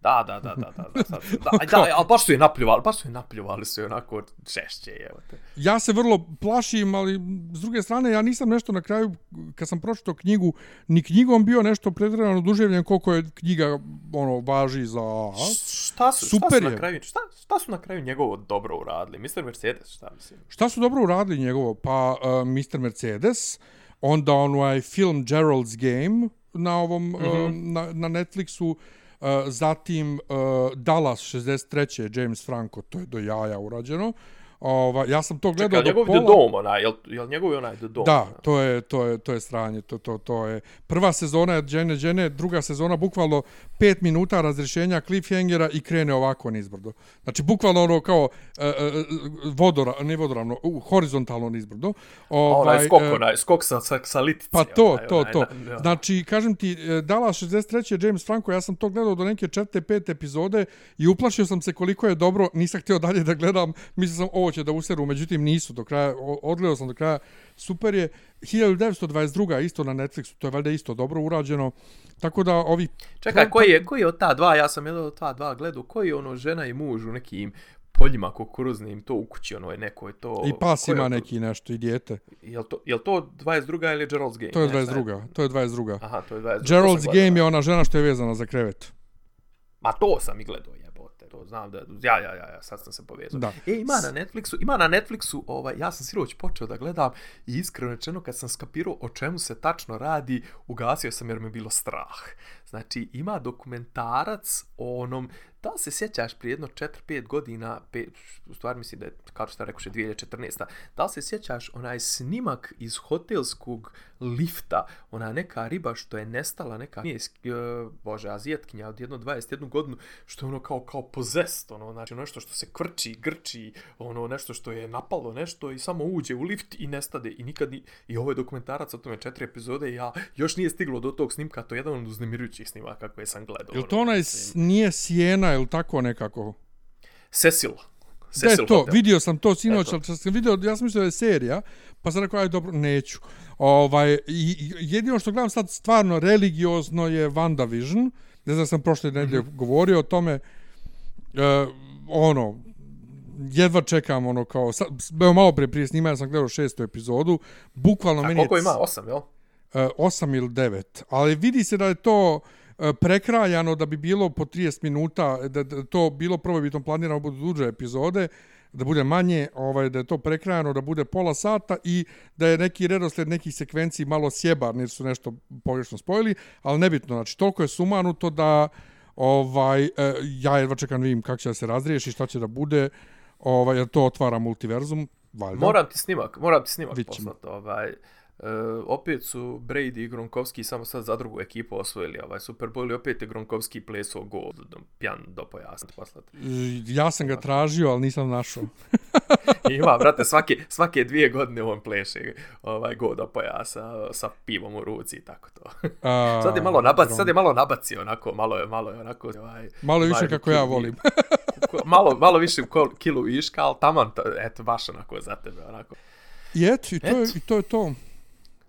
Da, da, da, da, da, da, sad, da, da, ali baš su je napljuvali, baš su je napljuvali su je onako češće, evo te. Ja se vrlo plašim, ali s druge strane, ja nisam nešto na kraju, kad sam pročitao knjigu, ni knjigom bio nešto pretredano oduževljen koliko je knjiga, ono, važi za... Šta su, Super šta su na kraju, šta, šta su na kraju njegovo dobro uradili? Mr. Mercedes, šta mislim? Šta su dobro uradili njegovo? Pa, uh, Mr. Mercedes, onda onaj film Gerald's Game na ovom, mm -hmm. uh, na, na Netflixu, Uh, E, zatim uh, Dallas 63. James Franco, to je do jaja urađeno. Ova, ja sam to gledao Čekaj, do njegov pola. The Dome, onaj, jel, jel njegov je onaj The Dome? Da, to je, to je, to je sranje, to, to, to je. Prva sezona je Džene, Džene, druga sezona bukvalno pet minuta razrešenja cliffhangera i krene ovako nizbrdo. Znači, bukvalno ono kao uh, uh, vodora, ne vodoravno, uh, horizontalno nizbrdo. Ovaj, onaj skok, e, onaj, skok sa, sa, sa litice. Pa to, onaj, to, onaj, to. na-. Znači, kažem ti, e, Dallas 63. James Franco, ja sam to gledao do neke četvrte, pete epizode i uplašio sam se koliko je dobro, nisam htio dalje da gledam, mislio sam ovo će da useru, međutim nisu do kraja, odgledao sam do kraja, super je. 1922. isto na Netflixu, to je valjda isto dobro urađeno, tako da ovi... Čekaj, koji je, koji je od ta dva, ja sam jedan od ta dva gledao, koji je ono žena i muž u nekim poljima kukuruznim, to u kući, ono je neko je to... I pas je ima to? neki nešto, i dijete. Jel to, jel to 22. ili Gerald's Game? To je Ne, šta 22. To je 22. Aha, to je 22. Gerald's Game je ona žena što je vezana za krevet. Ma to sam i gledao, jebote. To znam da... Ja, ja, ja, ja sad sam se povezao. Da. E, ima na Netflixu, ima na Netflixu, ovaj, ja sam siroć počeo da gledam i iskreno rečeno kad sam skapirao o čemu se tačno radi, ugasio sam jer me bilo strah. Znači, ima dokumentarac o onom, da li se sjećaš prije jedno 4-5 godina, pe, u stvari mislim da je, kao što rekoše, 2014. Da li se sjećaš onaj snimak iz hotelskog lifta, ona neka riba što je nestala, neka, nije, uh, bože, azijetkinja od jedno 21 godinu, što je ono kao, kao pozest, ono, znači nešto što se kvrči, grči, ono nešto što je napalo nešto i samo uđe u lift i nestade i nikad ni, i ovo je dokumentarac o tome četiri epizode i ja još nije stiglo do tog snimka, to je jedan od uznemirujućih snimaka koje sam gledao. Jel to ono, onaj, mislim. s- nije Sijena ili tako nekako? Cecil. Da Cecil to, Hotel. vidio sam to sinoć, ali sam vidio, ja sam mislio da je serija, pa sam rekao, aj dobro, neću. Ovaj, jedino što gledam sad stvarno religiozno je WandaVision, ne znam, sam prošle nedelje Mhm. govorio o tome, e, ono, jedva čekam, ono, kao, sad, malo pre prije snimanja sam gledao šestu epizodu, bukvalno A meni je koliko ima? Osam, jel? e, osam ili devet, ali vidi se da je to prekrajano da bi bilo po 30 minuta, da, da to bilo prvobitno planirano budu duže epizode, da bude manje, ovaj, da je to prekrajano, da bude pola sata i da je neki redosled nekih sekvenciji malo sjebar, jer su nešto pogrešno spojili, ali nebitno, znači toliko je sumanuto da ovaj, e, ja jedva čekam vidim kako će da se razriješi, šta će da bude, ovaj, jer to otvara multiverzum, valjda. Moram ti snimak, moram ti snimak poslati. Ovaj, Uh, opet su Brady i Gronkowski samo sad za drugu ekipu osvojili ovaj Super Bowl i opet je Gronkowski plesao gol do- pjan do pojasa poslati. E, Ja sam ga tražio, ali nisam našao. Ima, brate, svake, svake dvije godine on pleše ovaj gol do pojasa sa pivom u ruci i tako to. A, Sad je malo nabaci, sad je malo nabacio onako, malo je, malo je onako, ovaj, Malo je više ovaj, kako ja volim. malo, malo više ko- kilu viška, ali taman, to, eto, baš onako za tebe, onako. I eto, i to, je, i to je to.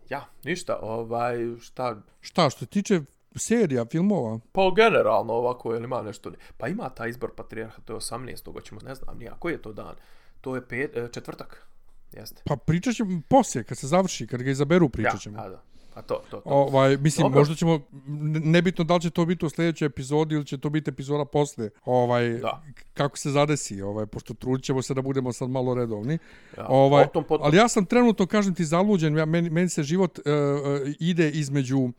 Ja, ništa, ovaj, šta, Šta, što se tiče serija, filmova, pa generalno ovako, jel ima nešto, pa ima taj izbor Patriarha, to je 18. hoćemo, ne znam, nija, koji je to dan? To je pet, e, četvrtak, jeste. pa pričat ćemo poslije, kad se završi, kad ga izaberu, pričat Ja, ćemo. a da, a to, to, to. Ovaj, mislim, Dobro. možda ćemo, ne- nebitno da li će to biti u sljedećoj epizodi ili će to biti epizoda posle, ovaj, Da. kako se zadesi, ovaj, pošto trudit ćemo se da budemo sad malo redovni. Ja, ovaj, potom, potom. Ali ja sam trenutno, kažem ti, zaluđen, ja, meni, meni se život uh, ide između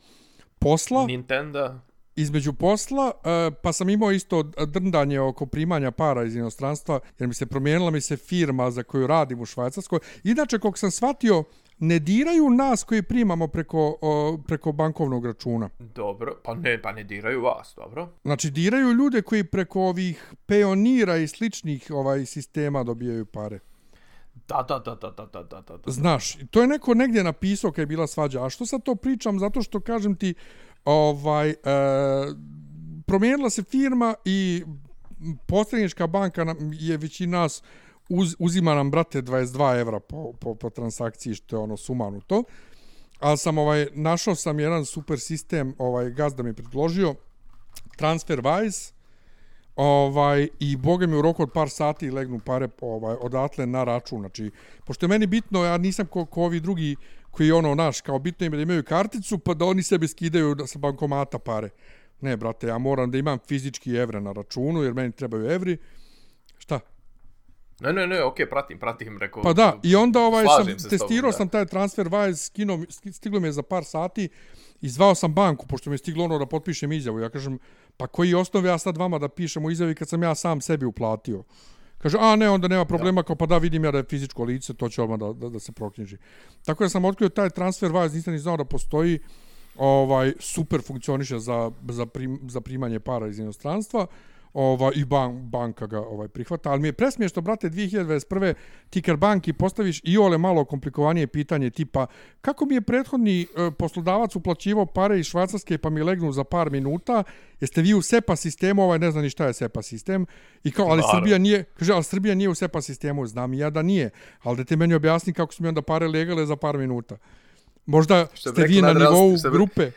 posla, Nintendo, između posla, e, pa sam imao isto drndanje oko primanja para iz inostranstva, jer mi se promijenila mi se firma za koju radim u Švajcarskoj. Inače, kog sam shvatio, ne diraju nas koji primamo preko, o, preko bankovnog računa. Dobro, pa ne, pa ne diraju vas, dobro. Znači, diraju ljude koji preko ovih peonira i sličnih ovaj sistema dobijaju pare. Da, da, da, da, da, da, da, da. Znaš, to je neko negdje napisao kad je bila svađa. A što sad to pričam? Zato što kažem ti, ovaj, e, promijenila se firma i posrednička banka je većina nas uz, uzima nam, brate, 22 evra po, po, po transakciji, što je ono sumanuto. Ali sam ovaj, našao sam jedan super sistem, ovaj, gazda mi je predložio, TransferWise, ovaj, i boga mi u roku od par sati legnu pare ovaj, odatle na račun. Znači, pošto je meni bitno, ja nisam ko, ko ovi drugi koji ono, naš, kao bitno im da imaju karticu, pa da oni sebi skidaju da sa bankomata pare. Ne, brate, ja moram da imam fizički evre na računu, jer meni trebaju evri. Ne, ne, ne, okej, pratim, pratim, rekao. Pa da, i onda ovaj sam se tobom, testirao da. sam taj transfer Wise, skino, ski- stiglo mi je za par sati i zvao sam banku, pošto mi je stiglo ono da potpišem izjavu. Ja kažem, pa koji osnov ja sad vama da pišem u izjavi kad sam ja sam sebi uplatio? Kaže, a ne, onda nema problema, kao pa da vidim ja da je fizičko lice, to će odmah da, da, da se proknjiži. Tako da sam otkrio taj transfer vas, nisam ni znao da postoji, ovaj super funkcioniše za, za, prim, za primanje para iz inostranstva ova i ban, banka ga ovaj prihvata, ali mi je presmiješno, brate, 2021. ti banki postaviš i ole malo komplikovanije pitanje tipa kako mi je prethodni e, poslodavac uplaćivao pare iz Švajcarske pa mi legnu za par minuta, jeste vi u SEPA sistemu, ovaj ne zna ni šta je SEPA sistem, i kao, ali Srbija nije, kaže, ali Srbija nije u SEPA sistemu, znam ja da nije, ali da te meni objasni kako su mi onda pare legale za par minuta. Možda ste vi na nivou grupe.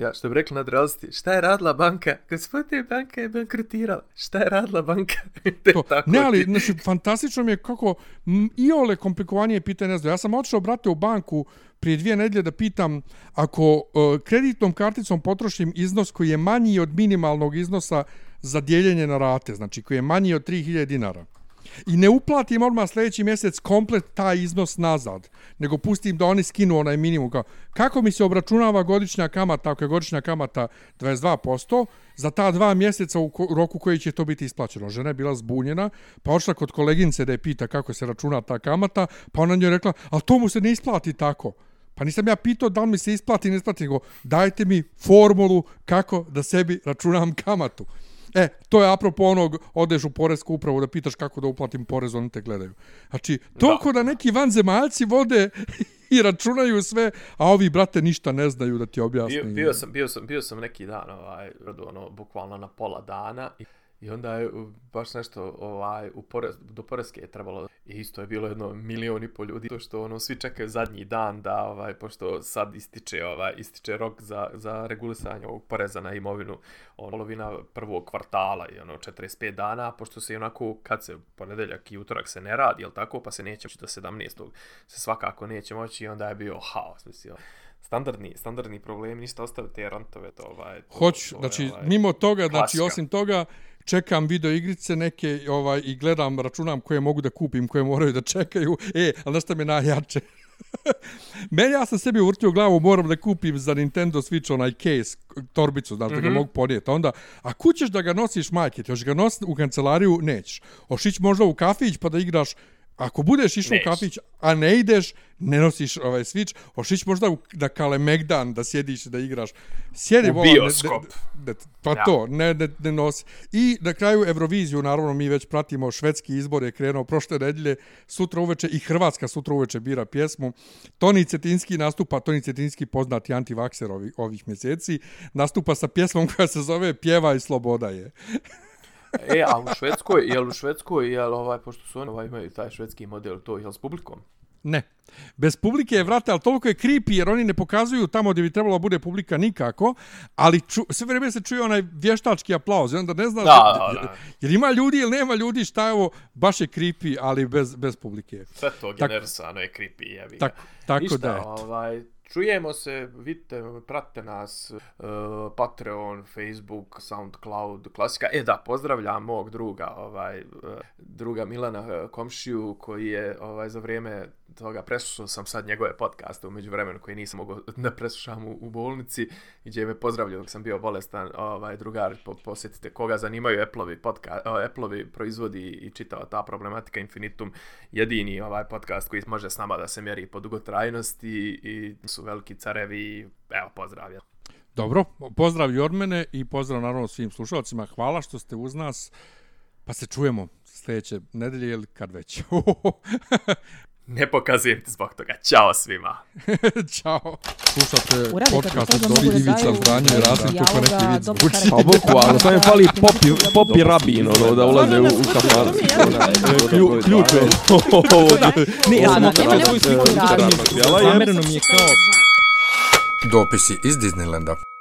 Ja, što bi rekli na drelsti, šta je radila banka? Gospodine, banka je bankrotirala. Šta je radila banka? to, tako ne, ali, znači, fantastično mi je kako i ole komplikovanije pitanje, ne ja sam otišao, brate, u banku prije dvije nedlje da pitam, ako uh, kreditnom karticom potrošim iznos koji je manji od minimalnog iznosa za dijeljenje na rate, znači koji je manji od 3000 dinara, i ne uplatim odmah sljedeći mjesec komplet taj iznos nazad, nego pustim da oni skinu onaj minimum. Kao, kako mi se obračunava godišnja kamata, ako je godišnja kamata 22%, za ta dva mjeseca u roku koji će to biti isplaćeno. Žena je bila zbunjena, pa ošla kod koleginice da je pita kako se računa ta kamata, pa ona njoj rekla, ali to mu se ne isplati tako. Pa nisam ja pitao da li mi se isplati ne isplati, nego dajte mi formulu kako da sebi računam kamatu. E, to je apropo onog, odeš u poresku upravu da pitaš kako da uplatim porez, oni te gledaju. Znači, toliko da. da neki vanzemaljci vode i računaju sve, a ovi, brate, ništa ne znaju da ti objasni. Bio, bio, sam, bio, sam, bio sam neki dan, ovaj, ono, bukvalno na pola dana i I onda je baš nešto ovaj, u porez, do poreske je trebalo i isto je bilo jedno milion i pol ljudi to što ono svi čekaju zadnji dan da ovaj pošto sad ističe ovaj ističe rok za, za regulisanje ovog poreza na imovinu on polovina prvog kvartala i ono 45 dana pošto se onako kad se ponedeljak i utorak se ne radi jel tako pa se neće moći do 17. se svakako neće moći i onda je bio haos mislio standardni standardni problemi ništa ostavite te rantove to ovaj to, hoću znači ovaj, mimo toga klasika. znači osim toga čekam video igrice neke ovaj i gledam, računam koje mogu da kupim, koje moraju da čekaju. E, ali nešto mi najjače? Meni ja sam sebi uvrtio glavu, moram da kupim za Nintendo Switch onaj case, torbicu, znači mm -hmm. da ga mhm. mogu podijeti. Onda, a kućeš da ga nosiš majke, ti ga nositi u kancelariju, nećeš. Ošić možda u kafić pa da igraš Ako budeš išao u kafić, a ne ideš, ne nosiš ovaj switch, ošić možda u, da kale Megdan, da sjediš da igraš. Sjedi, u bioskop. Ne, ne, pa ja. to, ne, ne, ne nosi. I na kraju Euroviziju, naravno, mi već pratimo švedski izbor, je krenuo prošle nedelje, sutra uveče i Hrvatska sutra uveče bira pjesmu. Toni Cetinski nastupa, Toni Cetinski poznati antivakser ovih, ovih mjeseci, nastupa sa pjesmom koja se zove Pjeva i sloboda je. E, a u Švedskoj, jel u Švedskoj, jel ovaj, pošto su oni ovaj, imaju taj švedski model, to je s publikom? Ne. Bez publike je, vrate, ali toliko je creepy, jer oni ne pokazuju tamo gdje bi trebalo bude publika nikako, ali ču, sve vrijeme se čuje onaj vještački aplauz, onda ne znaš, da, da, da. jer ima ljudi ili nema ljudi, šta je ovo, baš je creepy, ali bez, bez publike. Sve to generisano je creepy, jebi ga. Tako, tako Ništa, da, ovaj, Čujemo se, vidite, pratite nas, uh, Patreon, Facebook, Soundcloud, klasika. E da, pozdravljam mog druga, ovaj, uh, druga Milana uh, Komšiju, koji je ovaj, za vrijeme toga preslušao sam sad njegove podcaste umeđu vremenu koji nisam mogao da preslušam u, u bolnici gdje me pozdravljaju dok sam bio bolestan ovaj drugar po, posjetite koga zanimaju Appleovi podcast Appleovi proizvodi i čitava ta problematika infinitum jedini ovaj podcast koji može s nama da se mjeri po dugotrajnosti i su veliki carevi evo pozdravlja Dobro, pozdrav i od mene i pozdrav naravno svim slušalcima. Hvala što ste uz nas. Pa se čujemo sljedeće nedelje ili kad već. Ne pokazujem ti zbog toga. Ćao svima. Ćao. Slušate podcast od Dobri Ivica Zdanje i Rasim kako neki vid zvuči. Pa bukvalno, to je fali popi, popi rabin, ono, da ulaze u, u kafan. Ključ je. Ne, ja sam okratio svoju sliku. Zamereno mi je kao... Dopisi iz Disneylanda.